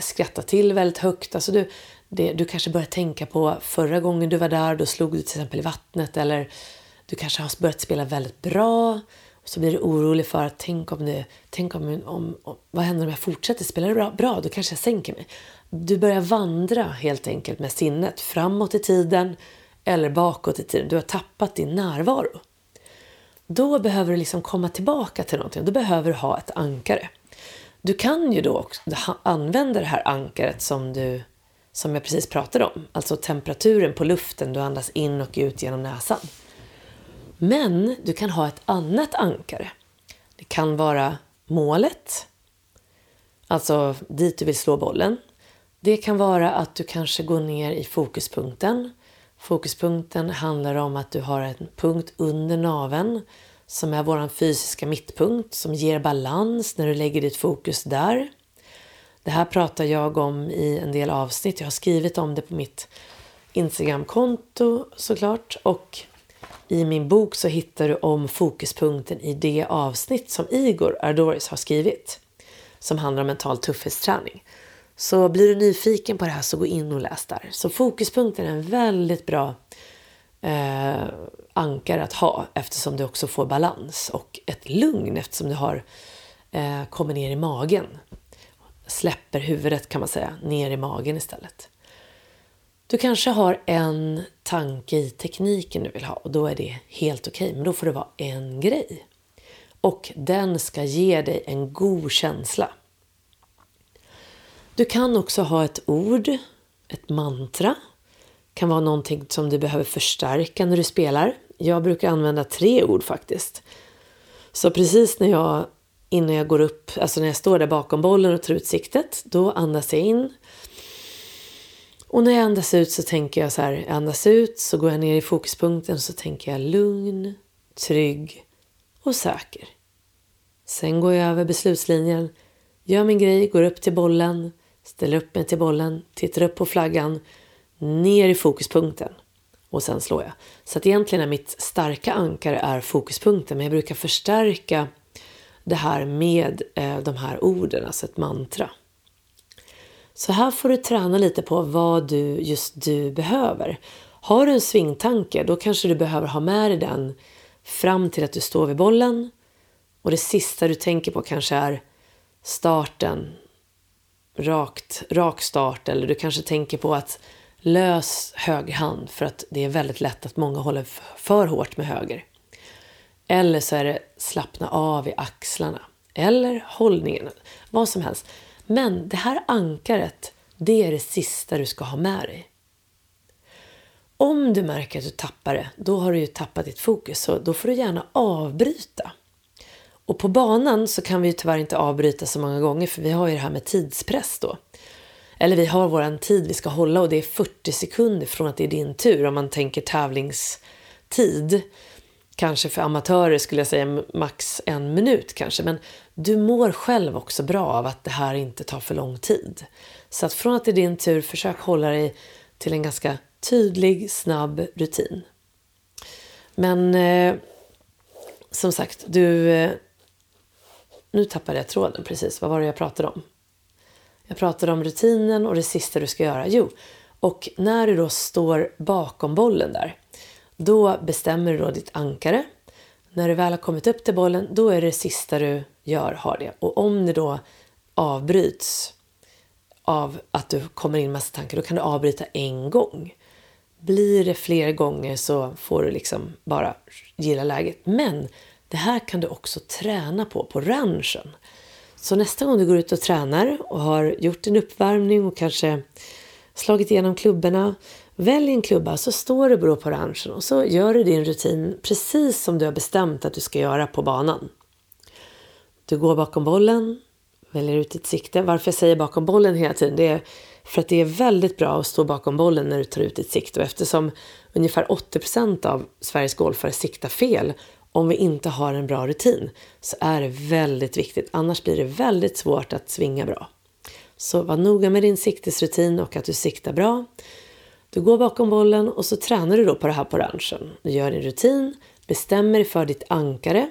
skratta till väldigt högt. Alltså du, det, du kanske börjar tänka på förra gången du var där, då slog du till exempel i vattnet. Eller du kanske har börjat spela väldigt bra. Och så blir du orolig för att tänk om det, tänk om, om, om vad händer om jag fortsätter spela bra, bra? Då kanske jag sänker mig. Du börjar vandra helt enkelt med sinnet framåt i tiden eller bakåt i tiden. Du har tappat din närvaro. Då behöver du liksom komma tillbaka till någonting. Då behöver du ha ett ankare. Du kan ju då också använda det här ankaret som du som jag precis pratade om. Alltså temperaturen på luften du andas in och ut genom näsan. Men du kan ha ett annat ankare. Det kan vara målet, alltså dit du vill slå bollen. Det kan vara att du kanske går ner i fokuspunkten. Fokuspunkten handlar om att du har en punkt under naven som är vår fysiska mittpunkt som ger balans när du lägger ditt fokus där. Det här pratar jag om i en del avsnitt. Jag har skrivit om det på mitt Instagramkonto såklart och i min bok så hittar du om fokuspunkten i det avsnitt som Igor Ardoris har skrivit som handlar om mental tuffhetsträning. Så blir du nyfiken på det här så gå in och läs där. Så fokuspunkten är en väldigt bra eh, ankare att ha eftersom du också får balans och ett lugn eftersom du har eh, kommer ner i magen. Släpper huvudet kan man säga ner i magen istället. Du kanske har en tanke i tekniken du vill ha och då är det helt okej. Okay, men då får det vara en grej. Och den ska ge dig en god känsla. Du kan också ha ett ord, ett mantra. Det kan vara någonting som du behöver förstärka när du spelar. Jag brukar använda tre ord faktiskt. Så precis när jag, innan jag går upp, alltså när jag står där bakom bollen och tar ut siktet, då andas jag in. Och när jag andas ut så tänker jag så här, jag andas ut så går jag ner i fokuspunkten och så tänker jag lugn, trygg och säker. Sen går jag över beslutslinjen, gör min grej, går upp till bollen, ställer upp mig till bollen, tittar upp på flaggan, ner i fokuspunkten och sen slår jag. Så att egentligen är mitt starka ankare är fokuspunkten men jag brukar förstärka det här med eh, de här orden, alltså ett mantra. Så här får du träna lite på vad du, just du behöver. Har du en svingtanke, då kanske du behöver ha med dig den fram till att du står vid bollen. Och det sista du tänker på kanske är starten, rakt, rak start eller du kanske tänker på att lös högerhand för att det är väldigt lätt att många håller för hårt med höger. Eller så är det slappna av i axlarna. Eller hållningen. Vad som helst. Men det här ankaret, det är det sista du ska ha med dig. Om du märker att du tappar det, då har du ju tappat ditt fokus. Så då får du gärna avbryta. Och på banan så kan vi ju tyvärr inte avbryta så många gånger för vi har ju det här med tidspress då. Eller vi har våran tid vi ska hålla och det är 40 sekunder från att det är din tur om man tänker tävlingstid. Kanske för amatörer skulle jag säga max en minut kanske. Men du mår själv också bra av att det här inte tar för lång tid. Så att från att det är din tur, försök hålla dig till en ganska tydlig, snabb rutin. Men eh, som sagt, du... Eh, nu tappade jag tråden precis. Vad var det jag pratade om? Jag pratade om rutinen och det sista du ska göra. Jo, och när du då står bakom bollen där, då bestämmer du då ditt ankare. När du väl har kommit upp till bollen, då är det sista du gör, har det. Och om det då avbryts av att du kommer in massa tankar, då kan du avbryta en gång. Blir det fler gånger så får du liksom bara gilla läget. Men det här kan du också träna på på ranchen. Så nästa gång du går ut och tränar och har gjort en uppvärmning och kanske slagit igenom klubborna. Välj en klubba så står du bra på ranchen och så gör du din rutin precis som du har bestämt att du ska göra på banan. Du går bakom bollen, väljer ut ditt sikte. Varför jag säger bakom bollen hela tiden det är för att det är väldigt bra att stå bakom bollen när du tar ut ditt sikte. Och eftersom ungefär 80% av Sveriges golfare siktar fel om vi inte har en bra rutin så är det väldigt viktigt. Annars blir det väldigt svårt att svinga bra. Så var noga med din siktesrutin och att du siktar bra. Du går bakom bollen och så tränar du då på det här på ranchen. Du gör din rutin, bestämmer dig för ditt ankare.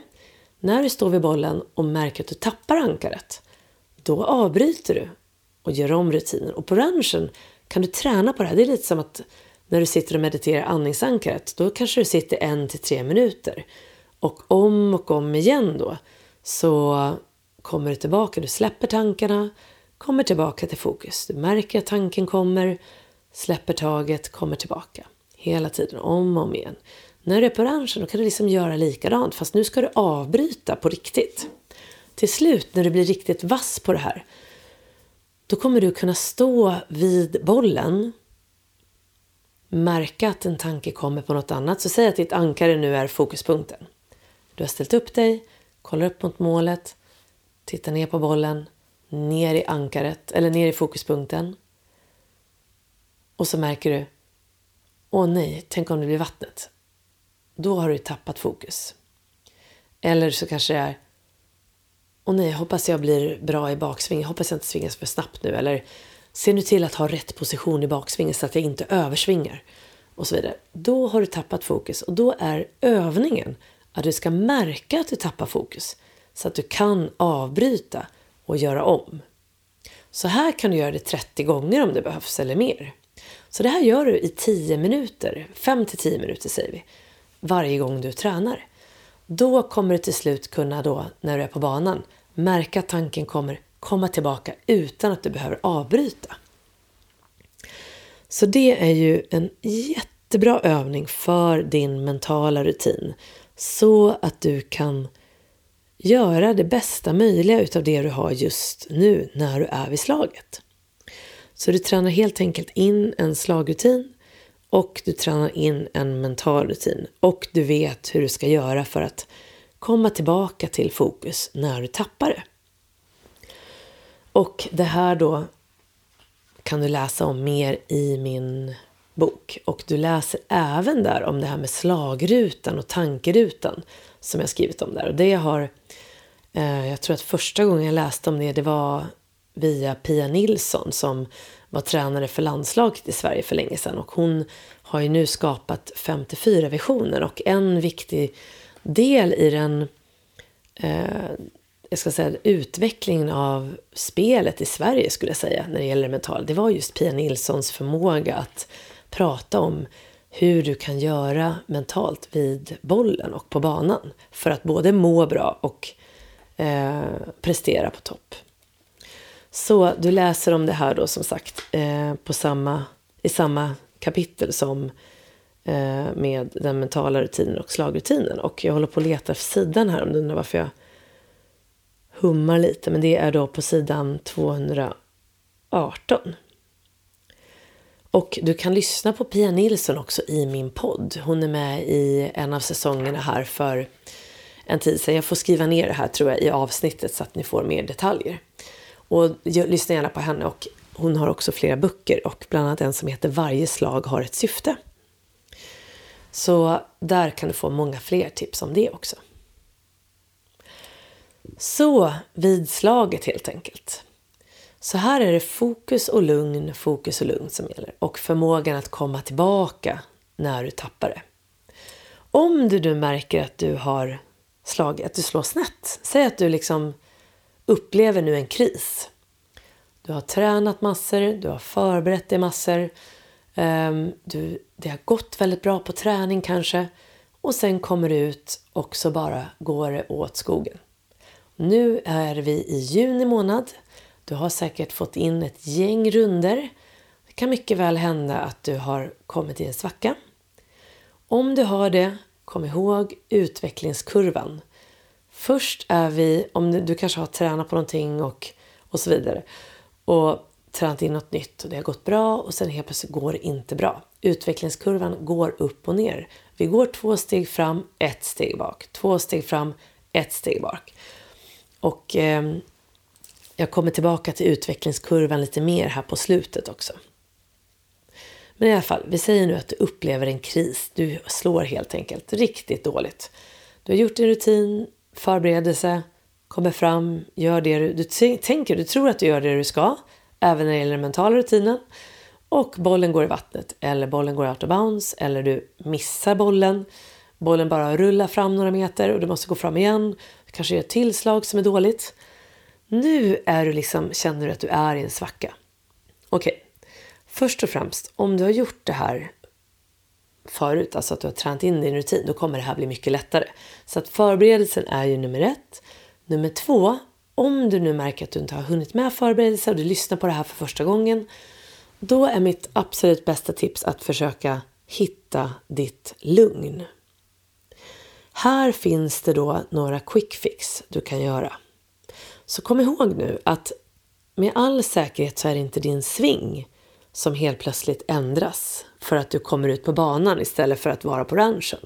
När du står vid bollen och märker att du tappar ankaret, då avbryter du och gör om rutinen. Och på ranchen kan du träna på det här. Det är lite som att när du sitter och mediterar andningsankaret, då kanske du sitter en till tre minuter. Och om och om igen då så kommer du tillbaka, du släpper tankarna, kommer tillbaka till fokus. Du märker att tanken kommer, släpper taget, kommer tillbaka. Hela tiden, om och om igen. När du är på ranchen då kan du liksom göra likadant fast nu ska du avbryta på riktigt. Till slut när du blir riktigt vass på det här Då kommer du kunna stå vid bollen, märka att en tanke kommer på något annat. Så säg att ditt ankare nu är fokuspunkten. Du har ställt upp dig, kollar upp mot målet, tittar ner på bollen, ner i ankaret eller ner i fokuspunkten. Och så märker du, åh nej, tänk om det blir vattnet. Då har du tappat fokus. Eller så kanske det är, åh nej, hoppas jag blir bra i baksving. Hoppas jag inte svingas för snabbt nu. Eller se nu till att ha rätt position i baksvingen så att jag inte översvingar. Och så vidare. Då har du tappat fokus och då är övningen att du ska märka att du tappar fokus. Så att du kan avbryta och göra om. Så här kan du göra det 30 gånger om det behövs eller mer. Så det här gör du i 10 minuter, 5 till 10 minuter säger vi, varje gång du tränar. Då kommer du till slut kunna då, när du är på banan, märka att tanken kommer komma tillbaka utan att du behöver avbryta. Så det är ju en jättebra övning för din mentala rutin så att du kan göra det bästa möjliga utav det du har just nu när du är vid slaget. Så du tränar helt enkelt in en slagrutin och du tränar in en mental rutin och du vet hur du ska göra för att komma tillbaka till fokus när du tappar det. Och det här då kan du läsa om mer i min bok. Och du läser även där om det här med slagrutan och tankerutan som jag skrivit om där. Och det har, eh, jag tror att första gången jag läste om det, det var via Pia Nilsson som var tränare för landslaget i Sverige för länge sedan. Och hon har ju nu skapat 54 visioner och en viktig del i den eh, jag ska säga, utvecklingen av spelet i Sverige skulle jag säga när det gäller det mentala. Det var just Pia Nilssons förmåga att prata om hur du kan göra mentalt vid bollen och på banan för att både må bra och eh, prestera på topp. Så du läser om det här då som sagt eh, på samma, i samma kapitel som eh, med den mentala rutinen och slagrutinen. Och jag håller på att leta efter sidan här om du undrar varför jag hummar lite. Men det är då på sidan 218. Och du kan lyssna på Pia Nilsson också i min podd. Hon är med i en av säsongerna här för en tid sedan. Jag får skriva ner det här tror jag i avsnittet så att ni får mer detaljer. Och lyssna gärna på henne och hon har också flera böcker och bland annat en som heter Varje slag har ett syfte. Så där kan du få många fler tips om det också. Så vid slaget helt enkelt. Så här är det fokus och lugn, fokus och lugn som gäller och förmågan att komma tillbaka när du tappar det. Om du nu märker att du har slagit, att du slår snett, säg att du liksom upplever nu en kris. Du har tränat massor, du har förberett dig massor, um, du, det har gått väldigt bra på träning kanske och sen kommer du ut och så bara går det åt skogen. Nu är vi i juni månad. Du har säkert fått in ett gäng runder. Det kan mycket väl hända att du har kommit i en svacka. Om du har det, kom ihåg utvecklingskurvan. Först är vi, om du, kanske har tränat på någonting och, och så vidare och tränat in något nytt och det har gått bra och sen helt plötsligt går det inte bra. Utvecklingskurvan går upp och ner. Vi går två steg fram, ett steg bak. Två steg fram, ett steg bak. Och eh, jag kommer tillbaka till utvecklingskurvan lite mer här på slutet också. Men i alla fall, vi säger nu att du upplever en kris. Du slår helt enkelt riktigt dåligt. Du har gjort din rutin, förberedelse, kommer fram, gör det du, du tänker, du tror att du gör det du ska, även när det gäller den mentala rutinen. Och bollen går i vattnet, eller bollen går out of bounds, eller du missar bollen. Bollen bara rullar fram några meter och du måste gå fram igen. Du kanske gör ett tillslag som är dåligt. Nu är du liksom, känner du att du är i en svacka. Okej, okay. först och främst, om du har gjort det här förut, alltså att du har tränat in din rutin, då kommer det här bli mycket lättare. Så att förberedelsen är ju nummer ett. Nummer två, om du nu märker att du inte har hunnit med förberedelser och du lyssnar på det här för första gången, då är mitt absolut bästa tips att försöka hitta ditt lugn. Här finns det då några quick fix du kan göra. Så kom ihåg nu att med all säkerhet så är det inte din sving som helt plötsligt ändras för att du kommer ut på banan istället för att vara på ranchen.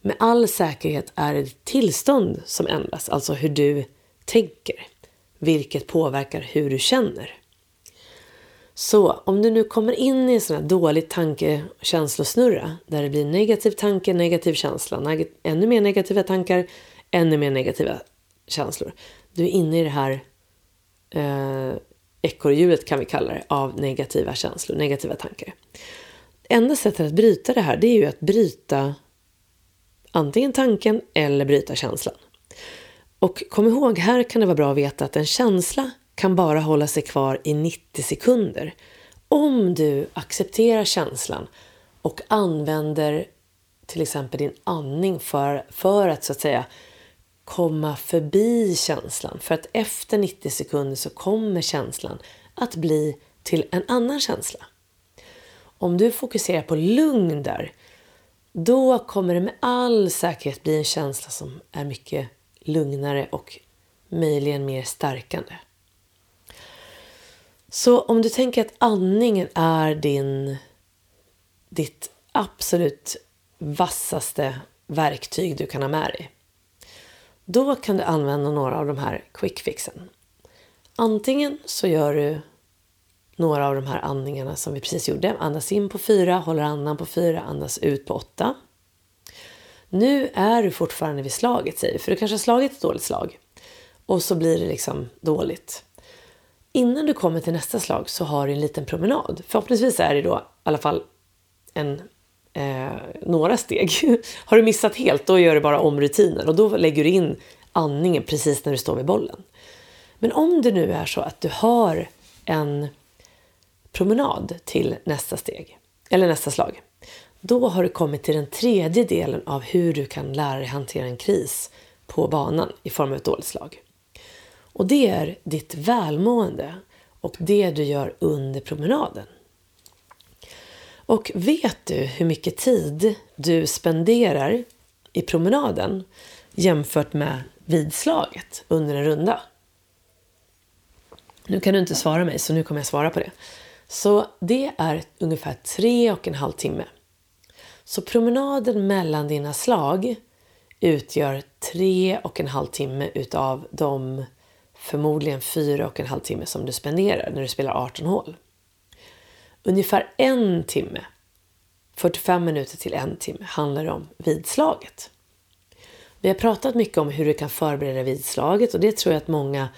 Med all säkerhet är det ditt tillstånd som ändras, alltså hur du tänker, vilket påverkar hur du känner. Så om du nu kommer in i en sån här dålig tanke och känslosnurra där det blir negativ tanke, negativ känsla, ännu mer negativa tankar, ännu mer negativa känslor. Du är inne i det här eh, ekorrhjulet kan vi kalla det, av negativa känslor, negativa tankar. Enda sättet att bryta det här det är ju att bryta antingen tanken eller bryta känslan. Och kom ihåg, här kan det vara bra att veta att en känsla kan bara hålla sig kvar i 90 sekunder. Om du accepterar känslan och använder till exempel din andning för, för att så att säga komma förbi känslan. För att efter 90 sekunder så kommer känslan att bli till en annan känsla. Om du fokuserar på lugn där, då kommer det med all säkerhet bli en känsla som är mycket lugnare och möjligen mer stärkande. Så om du tänker att andningen är din, ditt absolut vassaste verktyg du kan ha med dig. Då kan du använda några av de här quick fixen. Antingen så gör du några av de här andningarna som vi precis gjorde. Andas in på fyra, håller andan på fyra, andas ut på åtta. Nu är du fortfarande vid slaget säger för du kanske har slagit ett dåligt slag. Och så blir det liksom dåligt. Innan du kommer till nästa slag så har du en liten promenad. Förhoppningsvis är det då i alla fall en, eh, några steg. [laughs] har du missat helt då gör du bara om rutinen och då lägger du in andningen precis när du står vid bollen. Men om det nu är så att du har en promenad till nästa steg, eller nästa slag, då har du kommit till den tredje delen av hur du kan lära dig hantera en kris på banan i form av ett dåligt slag. Och det är ditt välmående och det du gör under promenaden. Och vet du hur mycket tid du spenderar i promenaden jämfört med vidslaget under en runda? Nu kan du inte svara mig, så nu kommer jag svara på det. Så det är ungefär tre och en halv timme. Så promenaden mellan dina slag utgör tre och en halv timme utav de förmodligen fyra och en halv timme som du spenderar när du spelar 18 hål. Ungefär en timme, 45 minuter till en timme, handlar det om vidslaget. Vi har pratat mycket om hur du kan förbereda vidslaget och det tror jag att många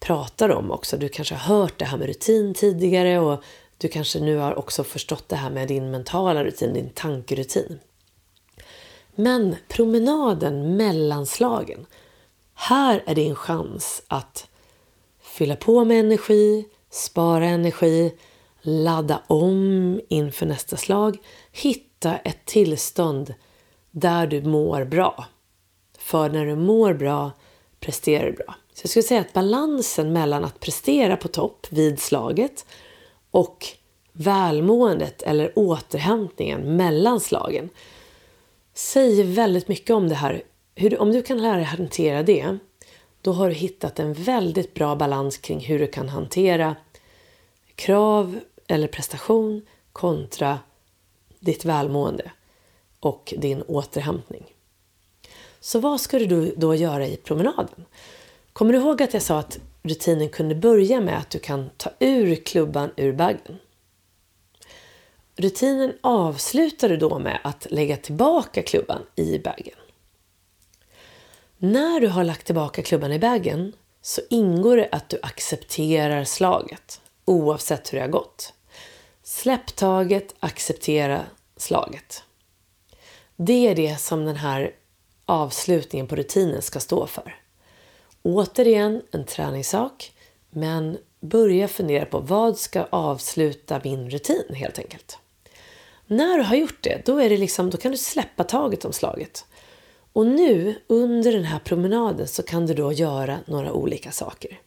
pratar om också. Du kanske har hört det här med rutin tidigare och du kanske nu har också förstått det här med din mentala rutin, din tankerutin. Men promenaden mellan slagen, här är din chans att fylla på med energi, spara energi, ladda om inför nästa slag, hitta ett tillstånd där du mår bra. För när du mår bra presterar du bra. Så jag skulle säga att balansen mellan att prestera på topp vid slaget och välmåendet eller återhämtningen mellan slagen säger väldigt mycket om det här. Hur, om du kan lära dig hantera det, då har du hittat en väldigt bra balans kring hur du kan hantera krav eller prestation kontra ditt välmående och din återhämtning. Så vad ska du då göra i promenaden? Kommer du ihåg att jag sa att rutinen kunde börja med att du kan ta ur klubban ur bagen? Rutinen avslutar du då med att lägga tillbaka klubban i bagen. När du har lagt tillbaka klubban i bagen så ingår det att du accepterar slaget oavsett hur det har gått. Släpp taget, acceptera slaget. Det är det som den här avslutningen på rutinen ska stå för. Återigen en träningssak, men börja fundera på vad ska avsluta min rutin helt enkelt. När du har gjort det, då, är det liksom, då kan du släppa taget om slaget. Och nu under den här promenaden så kan du då göra några olika saker.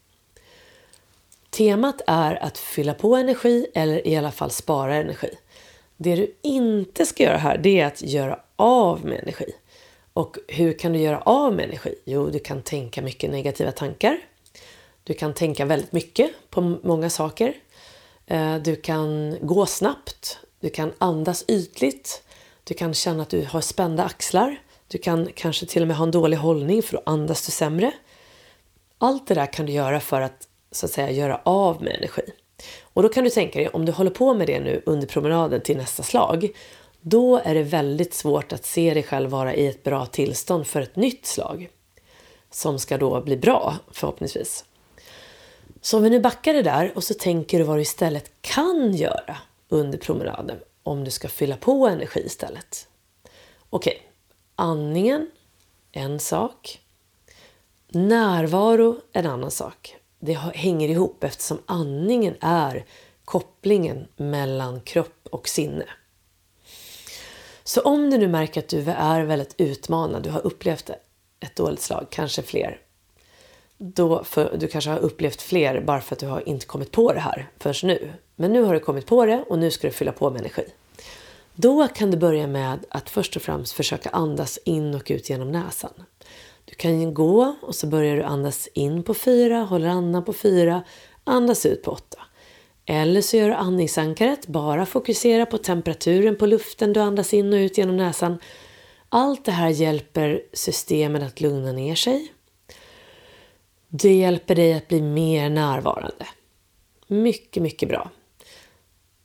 Temat är att fylla på energi eller i alla fall spara energi. Det du inte ska göra här det är att göra av med energi. Och hur kan du göra av med energi? Jo, du kan tänka mycket negativa tankar. Du kan tänka väldigt mycket på många saker. Eh, du kan gå snabbt. Du kan andas ytligt. Du kan känna att du har spända axlar. Du kan kanske till och med ha en dålig hållning för då andas du sämre. Allt det där kan du göra för att så att säga göra av med energi. Och då kan du tänka dig, om du håller på med det nu under promenaden till nästa slag, då är det väldigt svårt att se dig själv vara i ett bra tillstånd för ett nytt slag. Som ska då bli bra, förhoppningsvis. Så om vi nu backar det där och så tänker du vad du istället kan göra under promenaden om du ska fylla på energi istället. Okej, andningen, en sak. Närvaro, en annan sak. Det hänger ihop eftersom andningen är kopplingen mellan kropp och sinne. Så om du nu märker att du är väldigt utmanad, du har upplevt ett dåligt slag, kanske fler. Då för, du kanske har upplevt fler bara för att du har inte kommit på det här förrän nu. Men nu har du kommit på det och nu ska du fylla på med energi. Då kan du börja med att först och främst försöka andas in och ut genom näsan. Du kan gå och så börjar du andas in på fyra, håller andan på fyra, andas ut på åtta. Eller så gör du andningsankaret, bara fokusera på temperaturen på luften du andas in och ut genom näsan. Allt det här hjälper systemet att lugna ner sig. Det hjälper dig att bli mer närvarande. Mycket, mycket bra.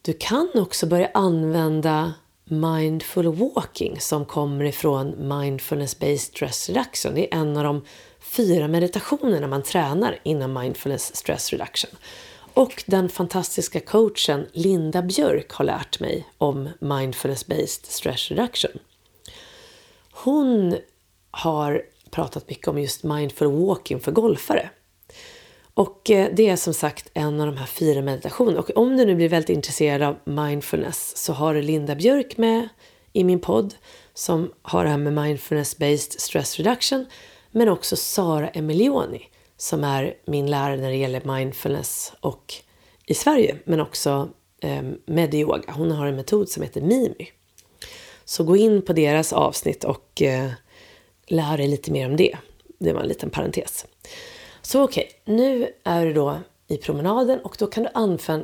Du kan också börja använda mindful walking som kommer ifrån mindfulness based stress reduction. Det är en av de fyra meditationerna man tränar inom mindfulness stress reduction. Och den fantastiska coachen Linda Björk har lärt mig om mindfulness based stress reduction. Hon har pratat mycket om just mindful walking för golfare. Och eh, det är som sagt en av de här fyra meditationerna. Och om du nu blir väldigt intresserad av mindfulness så har du Linda Björk med i min podd som har det här med mindfulness based stress reduction. Men också Sara Emilioni som är min lärare när det gäller mindfulness och i Sverige men också eh, med yoga. Hon har en metod som heter Mimi. Så gå in på deras avsnitt och eh, lär dig lite mer om det. Det var en liten parentes. Så okej, okay, nu är du då i promenaden och då kan du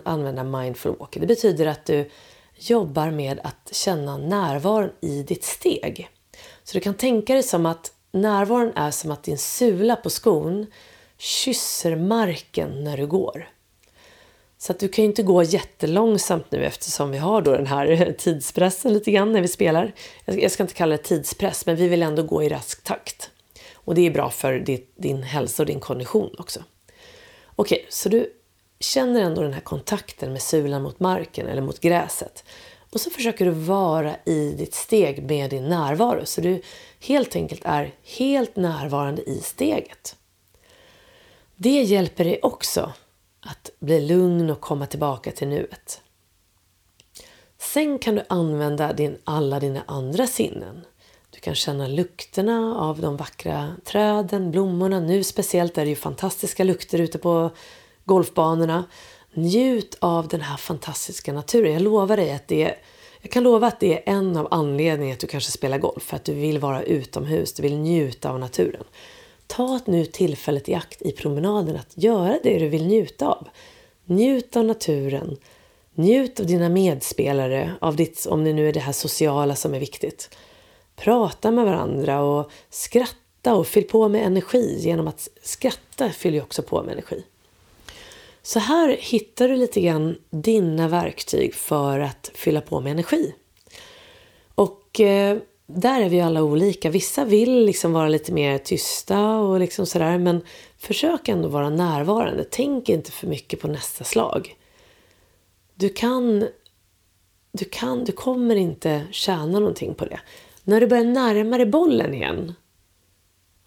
använda mindful walking. Det betyder att du jobbar med att känna närvaron i ditt steg. Så du kan tänka dig som att närvaron är som att din sula på skon kysser marken när du går. Så att du kan ju inte gå jättelångsamt nu eftersom vi har då den här [laughs] tidspressen lite grann när vi spelar. Jag ska inte kalla det tidspress, men vi vill ändå gå i rask takt. Och det är bra för din hälsa och din kondition också. Okej, så du känner ändå den här kontakten med sulan mot marken eller mot gräset. Och så försöker du vara i ditt steg med din närvaro. Så du helt enkelt är helt närvarande i steget. Det hjälper dig också att bli lugn och komma tillbaka till nuet. Sen kan du använda din, alla dina andra sinnen. Du kan känna lukterna av de vackra träden, blommorna. Nu speciellt är det ju fantastiska lukter ute på golfbanorna. Njut av den här fantastiska naturen. Jag lovar dig att det jag kan lova att det är en av anledningarna att du kanske spelar golf. För att du vill vara utomhus, du vill njuta av naturen. Ta nu tillfället i akt i promenaden att göra det du vill njuta av. Njut av naturen. Njut av dina medspelare, av ditt, om det nu är det här sociala som är viktigt. Prata med varandra och skratta och fyll på med energi. Genom att skratta fyller ju också på med energi. Så här hittar du lite grann dina verktyg för att fylla på med energi. Och eh, där är vi alla olika. Vissa vill liksom vara lite mer tysta och liksom sådär. Men försök ändå vara närvarande. Tänk inte för mycket på nästa slag. Du kan, du kan, du kommer inte tjäna någonting på det. När du börjar närma dig bollen igen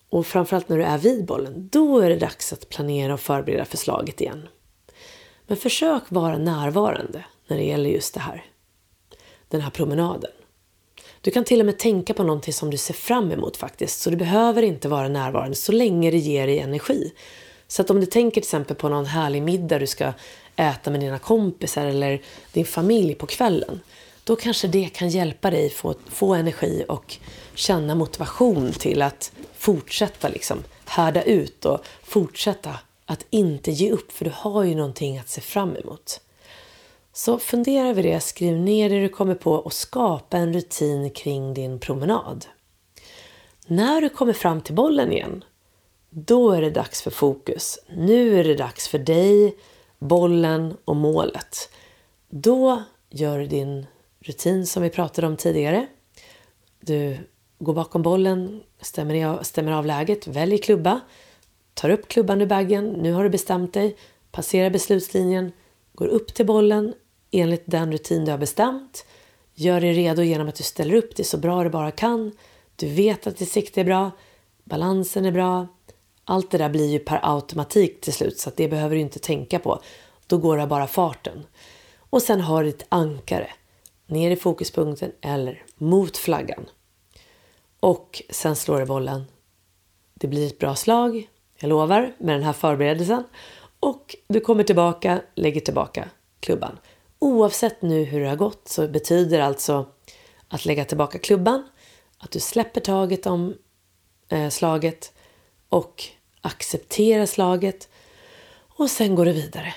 och framförallt när du är vid bollen, då är det dags att planera och förbereda förslaget igen. Men försök vara närvarande när det gäller just det här. Den här promenaden. Du kan till och med tänka på någonting som du ser fram emot faktiskt. Så du behöver inte vara närvarande så länge det ger dig energi. Så att om du tänker till exempel på någon härlig middag du ska äta med dina kompisar eller din familj på kvällen. Då kanske det kan hjälpa dig få, få energi och känna motivation till att fortsätta liksom härda ut och fortsätta att inte ge upp för du har ju någonting att se fram emot. Så fundera över det, skriv ner det du kommer på och skapa en rutin kring din promenad. När du kommer fram till bollen igen, då är det dags för fokus. Nu är det dags för dig, bollen och målet. Då gör du din rutin som vi pratade om tidigare. Du går bakom bollen, stämmer av, stämmer av läget, väljer klubba, tar upp klubban ur baggen, nu har du bestämt dig, passerar beslutslinjen, går upp till bollen enligt den rutin du har bestämt, gör dig redo genom att du ställer upp dig så bra du bara kan, du vet att ditt sikte är bra, balansen är bra, allt det där blir ju per automatik till slut så att det behöver du inte tänka på. Då går det bara farten. Och sen har du ditt ankare ner i fokuspunkten eller mot flaggan. Och sen slår du bollen. Det blir ett bra slag, jag lovar, med den här förberedelsen. Och du kommer tillbaka, lägger tillbaka klubban. Oavsett nu hur det har gått så betyder alltså att lägga tillbaka klubban att du släpper taget om eh, slaget och accepterar slaget och sen går du vidare.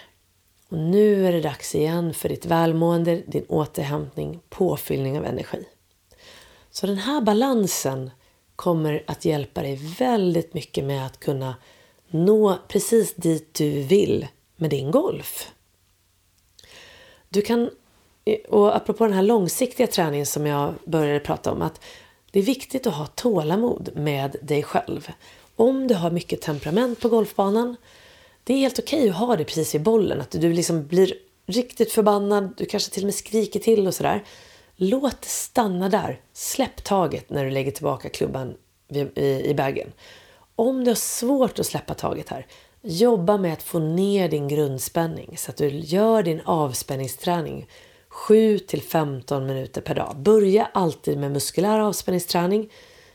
Och nu är det dags igen för ditt välmående, din återhämtning, påfyllning av energi. Så den här balansen kommer att hjälpa dig väldigt mycket med att kunna nå precis dit du vill med din golf. Du kan, och apropå den här långsiktiga träningen som jag började prata om, att det är viktigt att ha tålamod med dig själv. Om du har mycket temperament på golfbanan, det är helt okej okay att ha det precis vid bollen. Att du liksom blir riktigt förbannad, du kanske till och med skriker till och sådär. Låt det stanna där. Släpp taget när du lägger tillbaka klubban i bagen. Om du har svårt att släppa taget här, jobba med att få ner din grundspänning så att du gör din avspänningsträning 7 till 15 minuter per dag. Börja alltid med muskulär avspänningsträning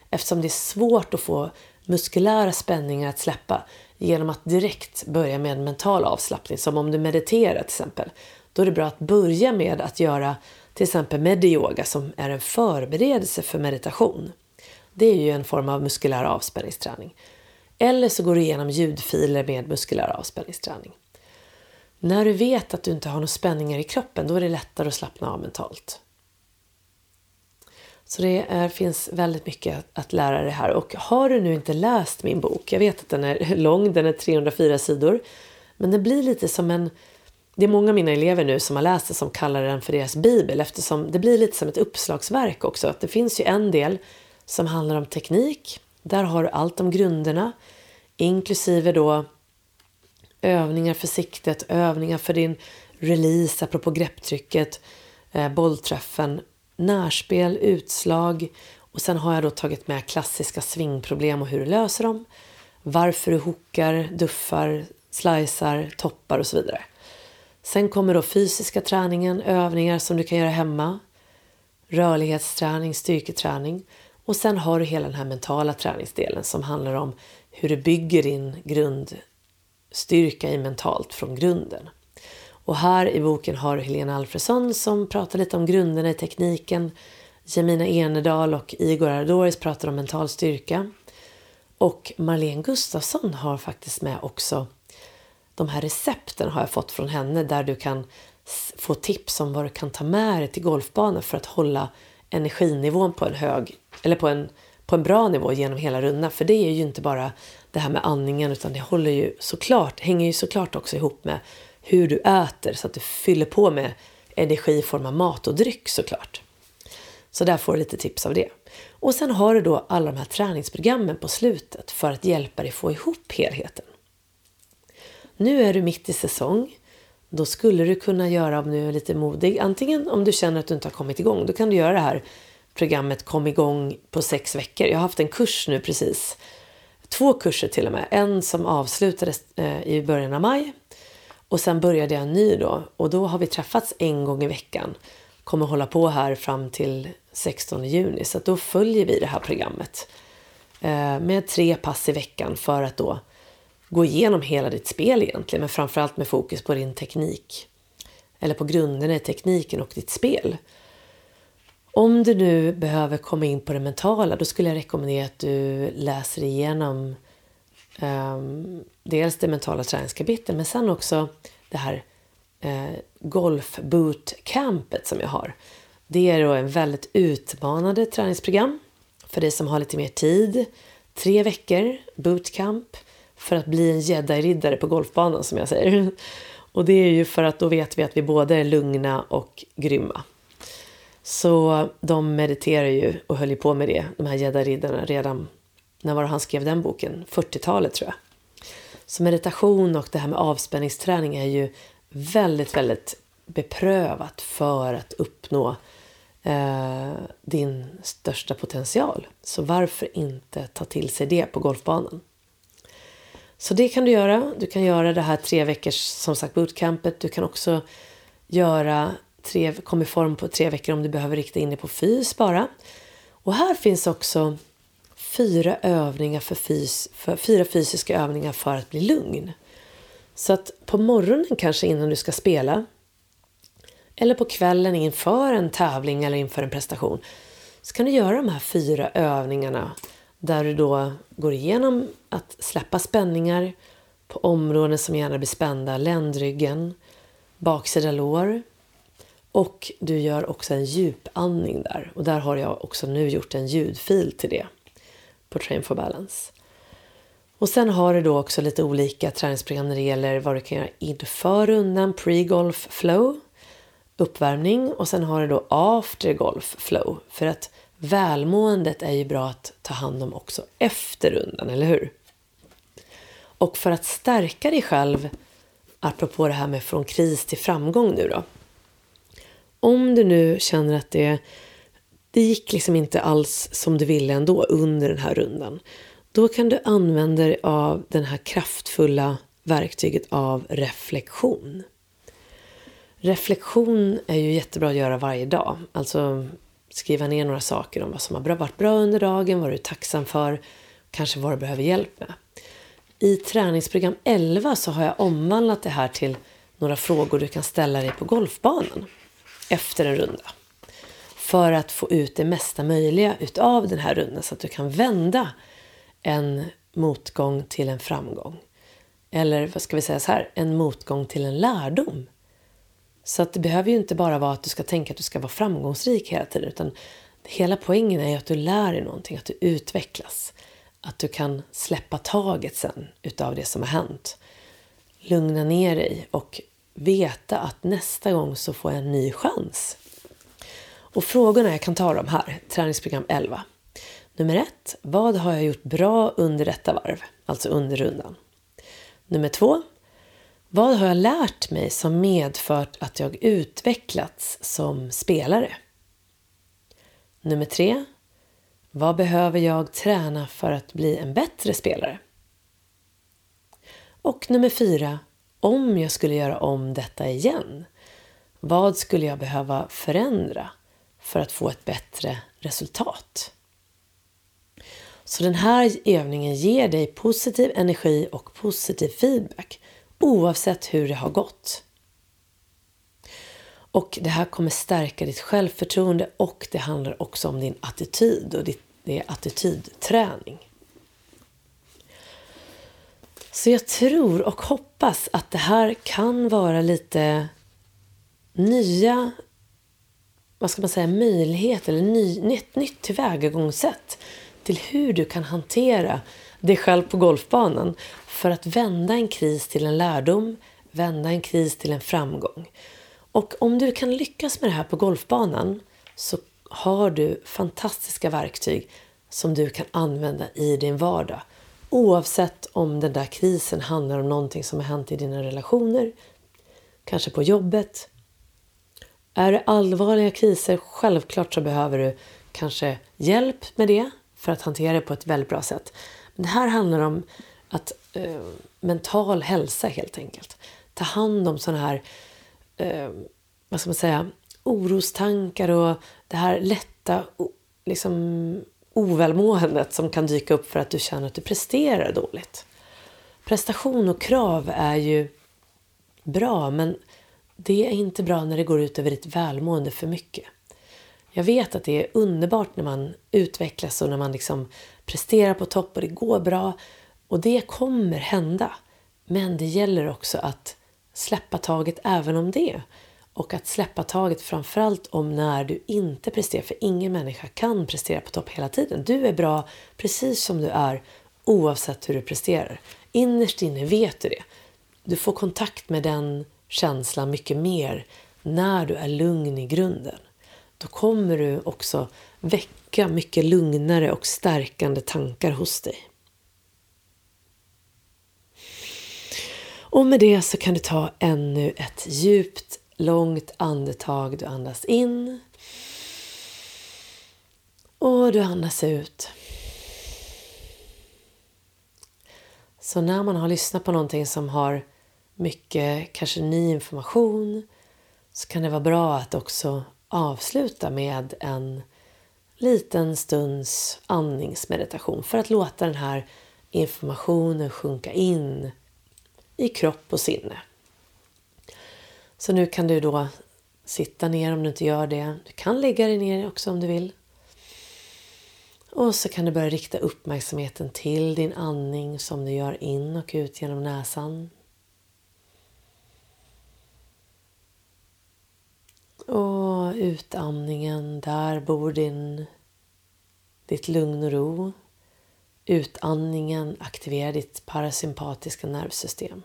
eftersom det är svårt att få muskulära spänningar att släppa genom att direkt börja med en mental avslappning. Som om du mediterar till exempel. Då är det bra att börja med att göra till exempel mediyoga som är en förberedelse för meditation. Det är ju en form av muskulär avspänningsträning. Eller så går du igenom ljudfiler med muskulär avspänningsträning. När du vet att du inte har några spänningar i kroppen, då är det lättare att slappna av mentalt. Så det är, finns väldigt mycket att lära dig här. Och har du nu inte läst min bok, jag vet att den är [laughs] lång, den är 304 sidor, men det blir lite som en... Det är många av mina elever nu som har läst den som kallar den för deras bibel eftersom det blir lite som ett uppslagsverk också. Att det finns ju en del som handlar om teknik. Där har du allt om grunderna, inklusive då övningar för siktet, övningar för din release apropå grepptrycket, eh, bollträffen, närspel, utslag och sen har jag då tagit med klassiska svingproblem och hur du löser dem. Varför du hookar, duffar, slicear, toppar och så vidare. Sen kommer då fysiska träningen, övningar som du kan göra hemma, rörlighetsträning, styrketräning och sen har du hela den här mentala träningsdelen som handlar om hur du bygger din grundstyrka i mentalt från grunden. Och här i boken har Helena Alfredsson som pratar lite om grunderna i tekniken. Jemina Enedal och Igor Ardoris pratar om mental styrka. Och Marlene Gustafsson har faktiskt med också de här recepten har jag fått från henne där du kan få tips om vad du kan ta med dig till golfbanan för att hålla energinivån på en hög eller på en, på en bra nivå genom hela rundan. För det är ju inte bara det här med andningen utan det håller ju såklart, hänger ju såklart också ihop med hur du äter så att du fyller på med energi i form av mat och dryck såklart. Så där får du lite tips av det. Och sen har du då alla de här träningsprogrammen på slutet för att hjälpa dig få ihop helheten. Nu är du mitt i säsong. Då skulle du kunna göra, om du är lite modig, antingen om du känner att du inte har kommit igång, då kan du göra det här programmet Kom igång på sex veckor. Jag har haft en kurs nu precis. Två kurser till och med. En som avslutades eh, i början av maj och sen började jag en ny då och då har vi träffats en gång i veckan. Kommer hålla på här fram till 16 juni så då följer vi det här programmet. Eh, med tre pass i veckan för att då gå igenom hela ditt spel egentligen men framförallt med fokus på din teknik. Eller på grunderna i tekniken och ditt spel. Om du nu behöver komma in på det mentala då skulle jag rekommendera att du läser igenom Um, dels det mentala träningskapitlet men sen också det här eh, golfbootcampet som jag har. Det är då en väldigt utmanande träningsprogram för dig som har lite mer tid. Tre veckor bootcamp för att bli en jedi-riddare på golfbanan som jag säger. [laughs] Och det är ju för att då vet vi att vi både är lugna och grymma. Så de mediterar ju och höll ju på med det, de här jedi-riddarna, redan när var han skrev den boken? 40-talet tror jag. Så meditation och det här med avspänningsträning är ju väldigt, väldigt beprövat för att uppnå eh, din största potential. Så varför inte ta till sig det på golfbanan? Så det kan du göra. Du kan göra det här tre veckors som sagt bootcampet. Du kan också göra tre, kom i form på tre veckor om du behöver rikta in dig på fys bara. Och här finns också fyra övningar för, fys, för fyra fysiska övningar för att bli lugn. Så att på morgonen kanske innan du ska spela eller på kvällen inför en tävling eller inför en prestation så kan du göra de här fyra övningarna där du då går igenom att släppa spänningar på områden som gärna blir spända, ländryggen, baksida lår. Och du gör också en djupandning där. Och där har jag också nu gjort en ljudfil till det på Train for Balance. Och sen har du då också lite olika träningsprogram när det gäller vad du kan göra inför rundan, pre-golf flow, uppvärmning och sen har du då after golf flow. För att välmåendet är ju bra att ta hand om också efter rundan, eller hur? Och för att stärka dig själv, apropå det här med från kris till framgång nu då. Om du nu känner att det, det gick liksom inte alls som du ville ändå under den här rundan. Då kan du använda dig av det här kraftfulla verktyget av reflektion. Reflektion är ju jättebra att göra varje dag. Alltså skriva ner några saker om vad som har varit bra under dagen, vad du är tacksam för, kanske vad du behöver hjälp med. I träningsprogram 11 så har jag omvandlat det här till några frågor du kan ställa dig på golfbanan efter en runda. För att få ut det mesta möjliga utav den här rundan så att du kan vända en motgång till en framgång. Eller vad ska vi säga så här, en motgång till en lärdom. Så att det behöver ju inte bara vara att du ska tänka att du ska vara framgångsrik hela tiden. Utan hela poängen är ju att du lär dig någonting, att du utvecklas. Att du kan släppa taget sen utav det som har hänt. Lugna ner dig och veta att nästa gång så får jag en ny chans. Och frågorna, jag kan ta dem här, träningsprogram 11. Nummer 1. vad har jag gjort bra under detta varv? Alltså under rundan. Nummer 2. vad har jag lärt mig som medfört att jag utvecklats som spelare? Nummer 3. Vad behöver jag träna för att bli en bättre spelare? Och nummer 4. Om jag skulle göra om detta igen, vad skulle jag behöva förändra för att få ett bättre resultat? Så den här övningen ger dig positiv energi och positiv feedback oavsett hur det har gått. Och det här kommer stärka ditt självförtroende och det handlar också om din attityd och det är attitydträning. Så jag tror och hoppas att det här kan vara lite nya vad ska man säga, möjlighet eller ny, nytt, nytt tillvägagångssätt till hur du kan hantera dig själv på golfbanan för att vända en kris till en lärdom, vända en kris till en framgång. Och om du kan lyckas med det här på golfbanan så har du fantastiska verktyg som du kan använda i din vardag. Oavsett om den där krisen handlar om någonting som har hänt i dina relationer, kanske på jobbet. Är det allvarliga kriser, självklart så behöver du kanske hjälp med det för att hantera det på ett väldigt bra sätt. Men det här handlar om att eh, mental hälsa helt enkelt. Ta hand om sådana här, eh, vad ska man säga, orostankar och det här lätta liksom, ovälmåendet som kan dyka upp för att du känner att du presterar dåligt. Prestation och krav är ju bra men det är inte bra när det går ut över ditt välmående för mycket. Jag vet att det är underbart när man utvecklas och när man liksom presterar på topp och det går bra. Och det kommer hända. Men det gäller också att släppa taget även om det. Och att släppa taget framförallt om när du inte presterar. För ingen människa kan prestera på topp hela tiden. Du är bra precis som du är oavsett hur du presterar. Innerst inne vet du det. Du får kontakt med den känslan mycket mer när du är lugn i grunden. Då kommer du också väcka mycket lugnare och stärkande tankar hos dig. Och med det så kan du ta ännu ett djupt, långt andetag. Du andas in. Och du andas ut. Så när man har lyssnat på någonting som har mycket, kanske ny information, så kan det vara bra att också avsluta med en liten stunds andningsmeditation för att låta den här informationen sjunka in i kropp och sinne. Så nu kan du då sitta ner om du inte gör det. Du kan lägga dig ner också om du vill. Och så kan du börja rikta uppmärksamheten till din andning som du gör in och ut genom näsan. Och utandningen, där bor din, ditt lugn och ro. Utandningen aktiverar ditt parasympatiska nervsystem.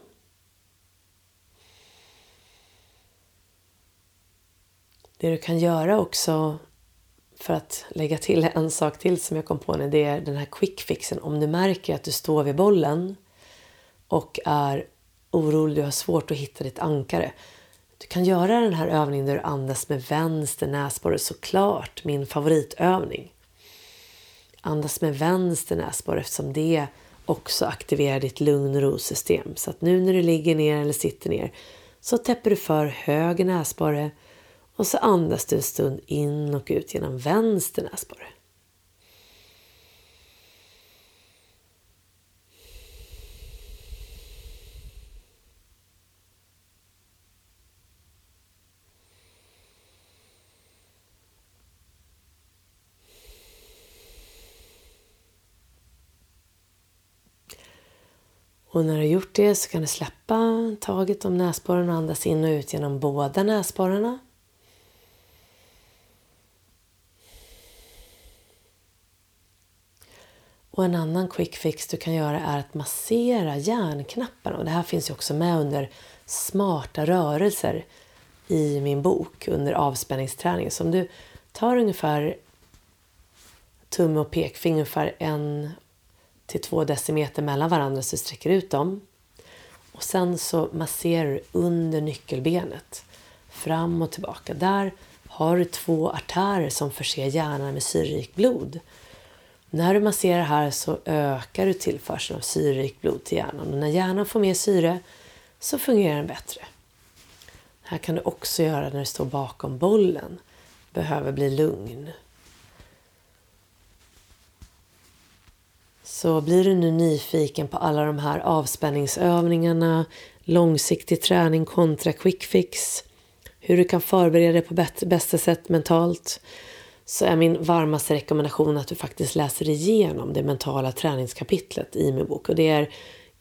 Det du kan göra också för att lägga till en sak till som jag kom på nu, det är den här quick fixen. Om du märker att du står vid bollen och är orolig, du har svårt att hitta ditt ankare. Du kan göra den här övningen där du andas med vänster näsborre, såklart min favoritövning. Andas med vänster näsborre eftersom det också aktiverar ditt lugn och ro-system. Så att nu när du ligger ner eller sitter ner så täpper du för höger näsborre och så andas du en stund in och ut genom vänster näsborre. Och när du har gjort det så kan du släppa taget om näsborren och andas in och ut genom båda näsborrarna. Och en annan quick fix du kan göra är att massera hjärnknapparna. Och det här finns ju också med under smarta rörelser i min bok under avspänningsträning. Så om du tar ungefär tumme och pekfinger ungefär en till två decimeter mellan varandra så du sträcker ut dem. Och sen så masserar du under nyckelbenet fram och tillbaka. Där har du två artärer som förser hjärnan med syrerikt blod. När du masserar här så ökar du tillförseln av syrerikt blod till hjärnan och när hjärnan får mer syre så fungerar den bättre. Det här kan du också göra när du står bakom bollen. Behöver bli lugn. Så blir du nu nyfiken på alla de här avspänningsövningarna, långsiktig träning kontra quick fix, hur du kan förbereda dig på bästa sätt mentalt, så är min varmaste rekommendation att du faktiskt läser igenom det mentala träningskapitlet i min bok. Och det är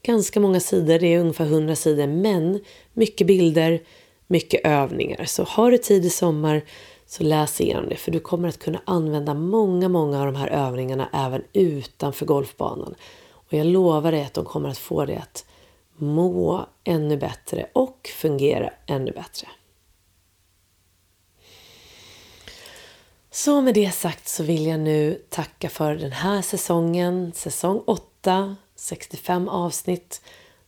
ganska många sidor, det är ungefär 100 sidor, men mycket bilder, mycket övningar. Så har du tid i sommar så läs igenom det för du kommer att kunna använda många, många av de här övningarna även utanför golfbanan. Och jag lovar dig att de kommer att få dig att må ännu bättre och fungera ännu bättre. Så med det sagt så vill jag nu tacka för den här säsongen, säsong 8, 65 avsnitt.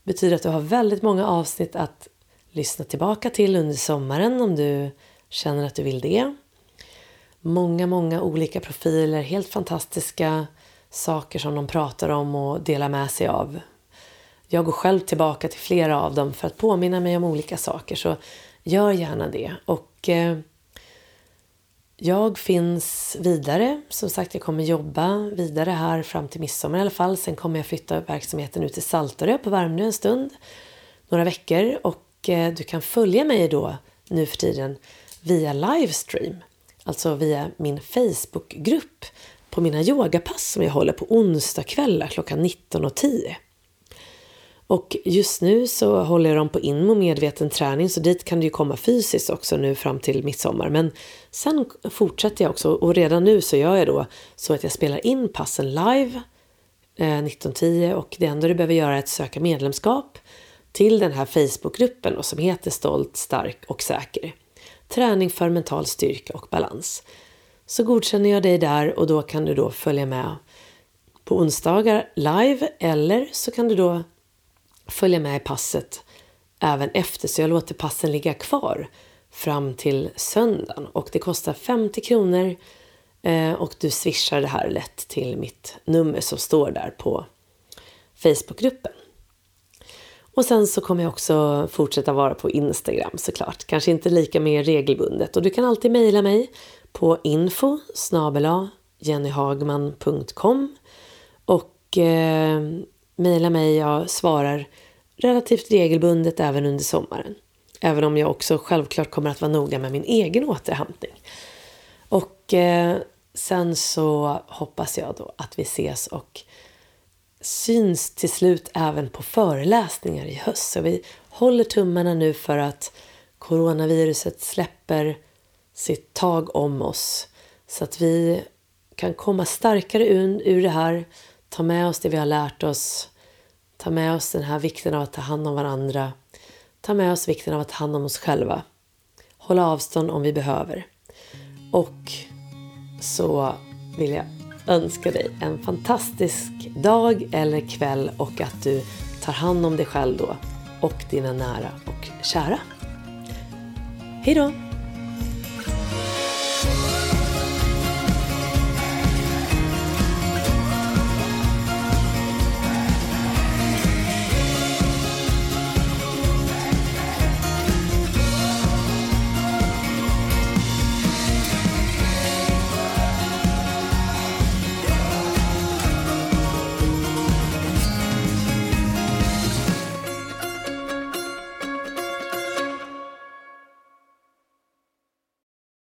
Det betyder att du har väldigt många avsnitt att lyssna tillbaka till under sommaren om du känner att du vill det. Många, många olika profiler, helt fantastiska saker som de pratar om och delar med sig av. Jag går själv tillbaka till flera av dem för att påminna mig om olika saker, så gör gärna det. Och eh, jag finns vidare. Som sagt, jag kommer jobba vidare här fram till midsommar i alla fall. Sen kommer jag flytta verksamheten ut till Saltarö på Värmdö en stund, några veckor. Och eh, du kan följa mig då nu för tiden via livestream, alltså via min Facebookgrupp på mina yogapass som jag håller på onsdagskvällar klockan 19.10. Och just nu så håller jag dem på Inmo medveten träning så dit kan du ju komma fysiskt också nu fram till midsommar. Men sen fortsätter jag också och redan nu så gör jag då så att jag spelar in passen live eh, 19.10 och det enda du behöver göra är att söka medlemskap till den här Facebookgruppen som heter Stolt, stark och säker. Träning för mental styrka och balans. Så godkänner jag dig där och då kan du då följa med på onsdagar live eller så kan du då följa med i passet även efter. Så jag låter passen ligga kvar fram till söndagen och det kostar 50 kronor eh, och du swishar det här lätt till mitt nummer som står där på Facebookgruppen. Och sen så kommer jag också fortsätta vara på Instagram såklart. Kanske inte lika mer regelbundet. Och du kan alltid mejla mig på info jennyhagman.com och eh, mejla mig. Jag svarar relativt regelbundet även under sommaren. Även om jag också självklart kommer att vara noga med min egen återhämtning. Och eh, sen så hoppas jag då att vi ses och syns till slut även på föreläsningar i höst. Så vi håller tummarna nu för att coronaviruset släpper sitt tag om oss så att vi kan komma starkare ur, ur det här, ta med oss det vi har lärt oss, ta med oss den här vikten av att ta hand om varandra, ta med oss vikten av att ta hand om oss själva, hålla avstånd om vi behöver. Och så vill jag önska dig en fantastisk dag eller kväll och att du tar hand om dig själv då och dina nära och kära. Hej då!